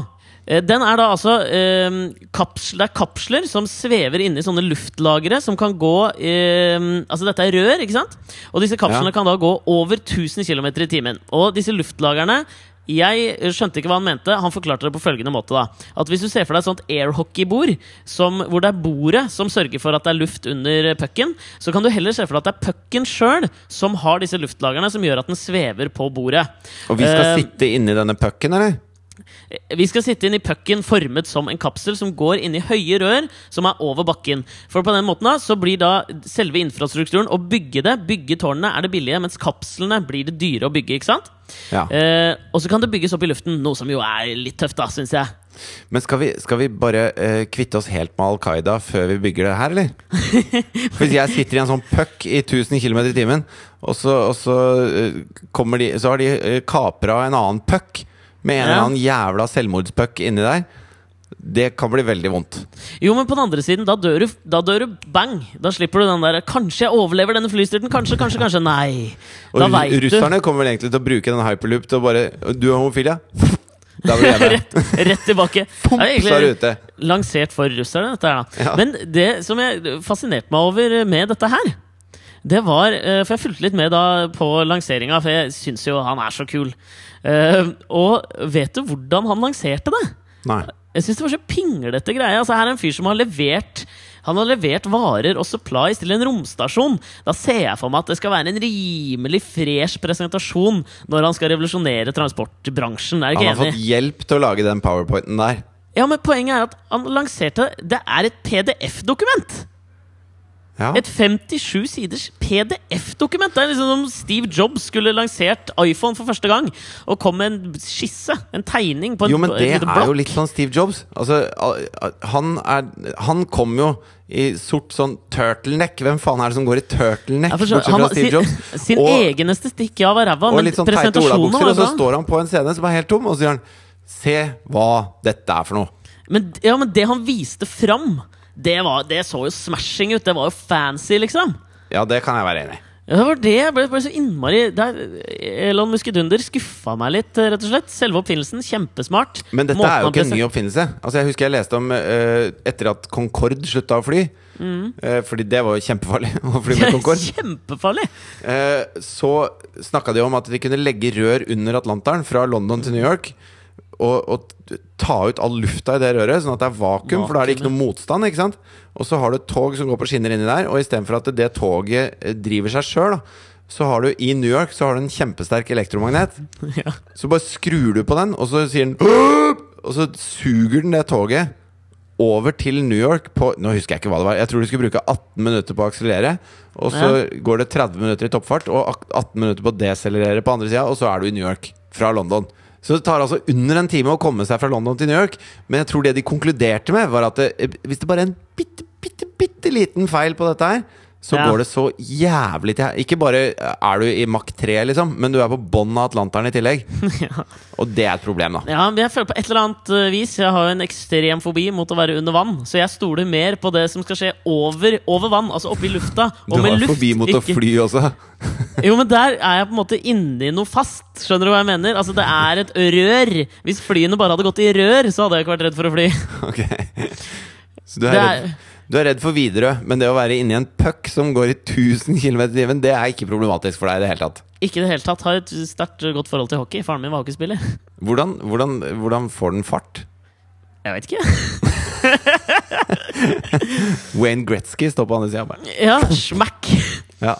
Eh, Den er da altså eh, kapsler, Det er kapsler som svever inne i sånne luftlagre som kan gå eh, Altså dette er rør, ikke sant? Og disse kapslene Ja. kan da gå over 1000 km i timen. Og disse luftlagerne jeg skjønte ikke hva han mente. Han forklarte det på følgende måte. da At Hvis du ser for deg et sånt airhockeybord som- hvor det er bordet som sørger for at det er luft under pucken, så kan du heller se for deg at det er pucken sjøl som har disse luftlagrene som gjør at den svever på bordet. Og vi skal uh, sitte inni denne pucken, eller? Vi skal sitte inn i pucken formet som en kapsel som går inn i høye rør som er over bakken. For på den måten da, så blir da selve infrastrukturen å bygge det, bygge tårnene, er det billige, mens kapslene blir det dyre å bygge. ikke sant? Ja. Eh, og så kan det bygges opp i luften, noe som jo er litt tøft, da, syns jeg. Men skal vi, skal vi bare eh, kvitte oss helt med Al Qaida før vi bygger det her, eller? Hvis jeg sitter i en sånn puck i 1000 km i timen, og så, og så, eh, de, så har de uh, kapra en annen puck med en eller annen jævla selvmordspuck inni der. Det kan bli veldig vondt. Jo, men på den andre siden, da dør du, da dør du bang! Da slipper du den der 'Kanskje jeg overlever denne flystyrten', kanskje, kanskje, kanskje. Nei. Og Da veit du. russerne kommer vel egentlig til å bruke den hyperloop til å bare Du er homofil, ja? Da blir jeg rett, rett tilbake. Pump, Det er egentlig ute. lansert for russerne, dette her, da. Ja. Men det som jeg fascinerte meg over med dette her, det var eh, For jeg fulgte litt med da på lanseringa, for jeg syns jo han er så kul. Eh, og vet du hvordan han lanserte det? Nei. Jeg syns det var så pinglete greie. Altså, her er en fyr som har levert Han har levert varer og supplies til en romstasjon. Da ser jeg for meg at det skal være en rimelig fresh presentasjon når han skal revolusjonere transportbransjen. Er du Han har har fått hjelp til å lage den powerpointen der. Ja, men Poenget er at han lanserte Det er et PDF-dokument! Ja. Et 57 siders PDF-dokument! Det er liksom som Steve Jobs skulle lansert iPhone for første gang og kom med en skisse, en tegning, på en Jo, men det et er jo litt sånn Steve Jobs. Altså, han er Han kom jo i sort sånn turtleneck. Hvem faen er det som går i turtleneck, bortsett fra Steve Jobs? sin Og- egen estetikk ja, var ræva, men sånn teite presentasjonen var og så står han på en scene som er helt tom, og så sier han Se hva dette er for noe. Men, ja, men det han viste fram, det, var, det så jo smashing ut. Det var jo fancy, liksom. Ja, det kan jeg være enig i. Ja, det var det jeg ble, ble så innmari der, Elon Muskedunder skuffa meg litt, rett og slett. Selve oppfinnelsen, kjempesmart. Men dette Måten er jo ikke en ny oppfinnelse. Altså Jeg husker jeg leste om uh, etter at Concorde slutta å fly. Mm. Uh, fordi det var jo kjempefarlig å fly med Concorde. Kjempefarlig! Uh, så snakka de om at de kunne legge rør under Atlanteren fra London til New York. Og, og ta ut all lufta i det røret, sånn at det er vakuum. For da er det ikke noe motstand. ikke sant? Og så har du et tog som går på skinner inni der, og istedenfor at det toget eh, driver seg sjøl, så har du i New York så har du en kjempesterk elektromagnet. Ja. Så bare skrur du på den, og så sier den! Og så suger den det toget over til New York på Nå husker jeg ikke hva det var. Jeg tror du skulle bruke 18 minutter på å akselerere. Og så går det 30 minutter i toppfart og 18 minutter på å deselerere på andre sida, og så er du i New York fra London. Så det tar altså under en time å komme seg fra London til New York. Men jeg tror det de konkluderte med, var at det, hvis det bare er en bitte, bitte, bitte liten feil på dette her, så Ja. går det så jævlig til Ikke bare er du i Mach 3, liksom, men du er på bånn av Atlanteren i tillegg. Ja. Og det er et problem, da. Ja, men jeg føler på et eller annet eh, vis Jeg har jo en ekstrem fobi mot å være under vann. Så jeg stoler mer på det som skal skje over, over vann, altså oppe i lufta. Du Og med har luft, forbi mot å fly også. Jo, men der er jeg på en måte inni noe fast. Skjønner du hva jeg mener? Altså, det er et rør. Hvis flyene bare hadde gått i rør, så hadde jeg ikke vært redd for å fly. Ok Så du er, Det er- redd, du er redd for Widerøe, men det å være inni en puck som går i 1000 km i timen, det er ikke problematisk for deg i det hele tatt. Ikke i det hele tatt. Har et sterkt godt forhold til hockey. Faren min var hockeyspiller. Hvordan, hvordan, hvordan får den fart? Jeg vet ikke. Wayne Gretzky står på andre sida. Ja, smack. Ja.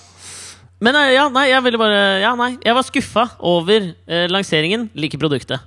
Men eh, ja, nei, jeg ville bare Ja, nei. Jeg var skuffa over eh, lanseringen. Like produktet.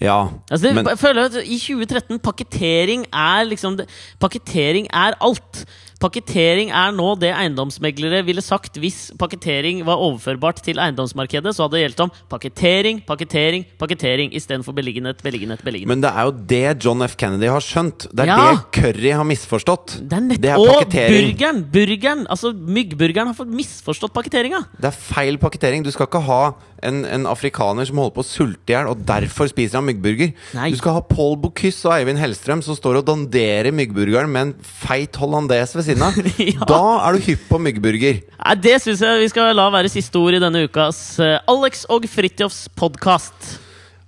Ja. Altså Men jeg føler at I 2013 pakketering er liksom Pakketering er alt. Pakketering er nå det eiendomsmeglere ville sagt hvis pakketering var overførbart til eiendomsmarkedet. Så hadde det gjeldt om pakketering, pakketering, pakketering istedenfor beliggenhet, beliggenhet, beliggenhet. men det er jo det John F. Kennedy har skjønt. Det er Ja. det Curry har misforstått. Det er nett Det er Og burgeren! Burgeren, altså Myggburgeren har fått misforstått pakketteringa. Det er feil pakketering. Du skal ikke ha en, en afrikaner som holder på å sulte i hjel, og derfor spiser han myggburger. Nei. Du skal ha Paul Bocuse og Eivind Hellstrøm som står og danderer myggburgeren med en feit hollandes ved siden av. Ja. Da er du hypp på myggburger. Nei, Det syns jeg vi skal la være siste ord i denne ukas eh, Alex og Fridtjofs podkast.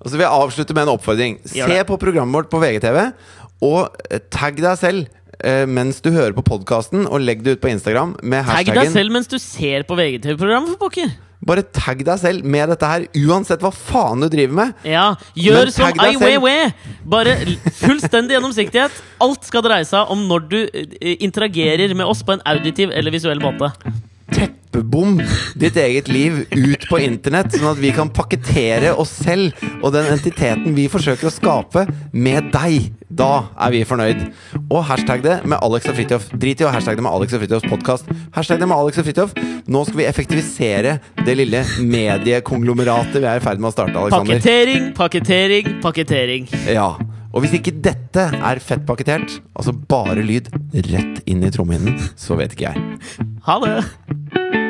Og så vil jeg avslutte med en oppfordring. Se på programmet vårt på VGTV, og eh, tagg deg selv. eh, Mens du hører på podkasten, og legg det ut på Instagram med Tagg deg selv mens du ser på VGTV-programmet, for pokker! Bare tagg deg selv med dette her, uansett hva faen du driver med. Ja, gjør Men som Ai. Weiwei! Bare fullstendig gjennomsiktighet. Alt skal dreie seg om når du eh, interagerer med oss på en auditiv eller visuell måte. Teppebom ditt eget liv ut på internett, sånn at vi kan pakkettere oss selv og den entiteten vi forsøker å skape, med deg. Da er vi fornøyd. Og hashtag det med Alex og Fridtjof. Drit i å hashtag det med Alex og Fridtjofs podkast. Hashtag det med Alex og Fridtjof. Nå skal vi effektivisere det lille mediekonglomeratet vi er i ferd med å starte, Alexander. Pakketering, pakketering, pakketering. Ja. Og hvis ikke dette er fett pakketert, altså bare lyd rett inn i trommehinnen, så vet ikke jeg. Ha det!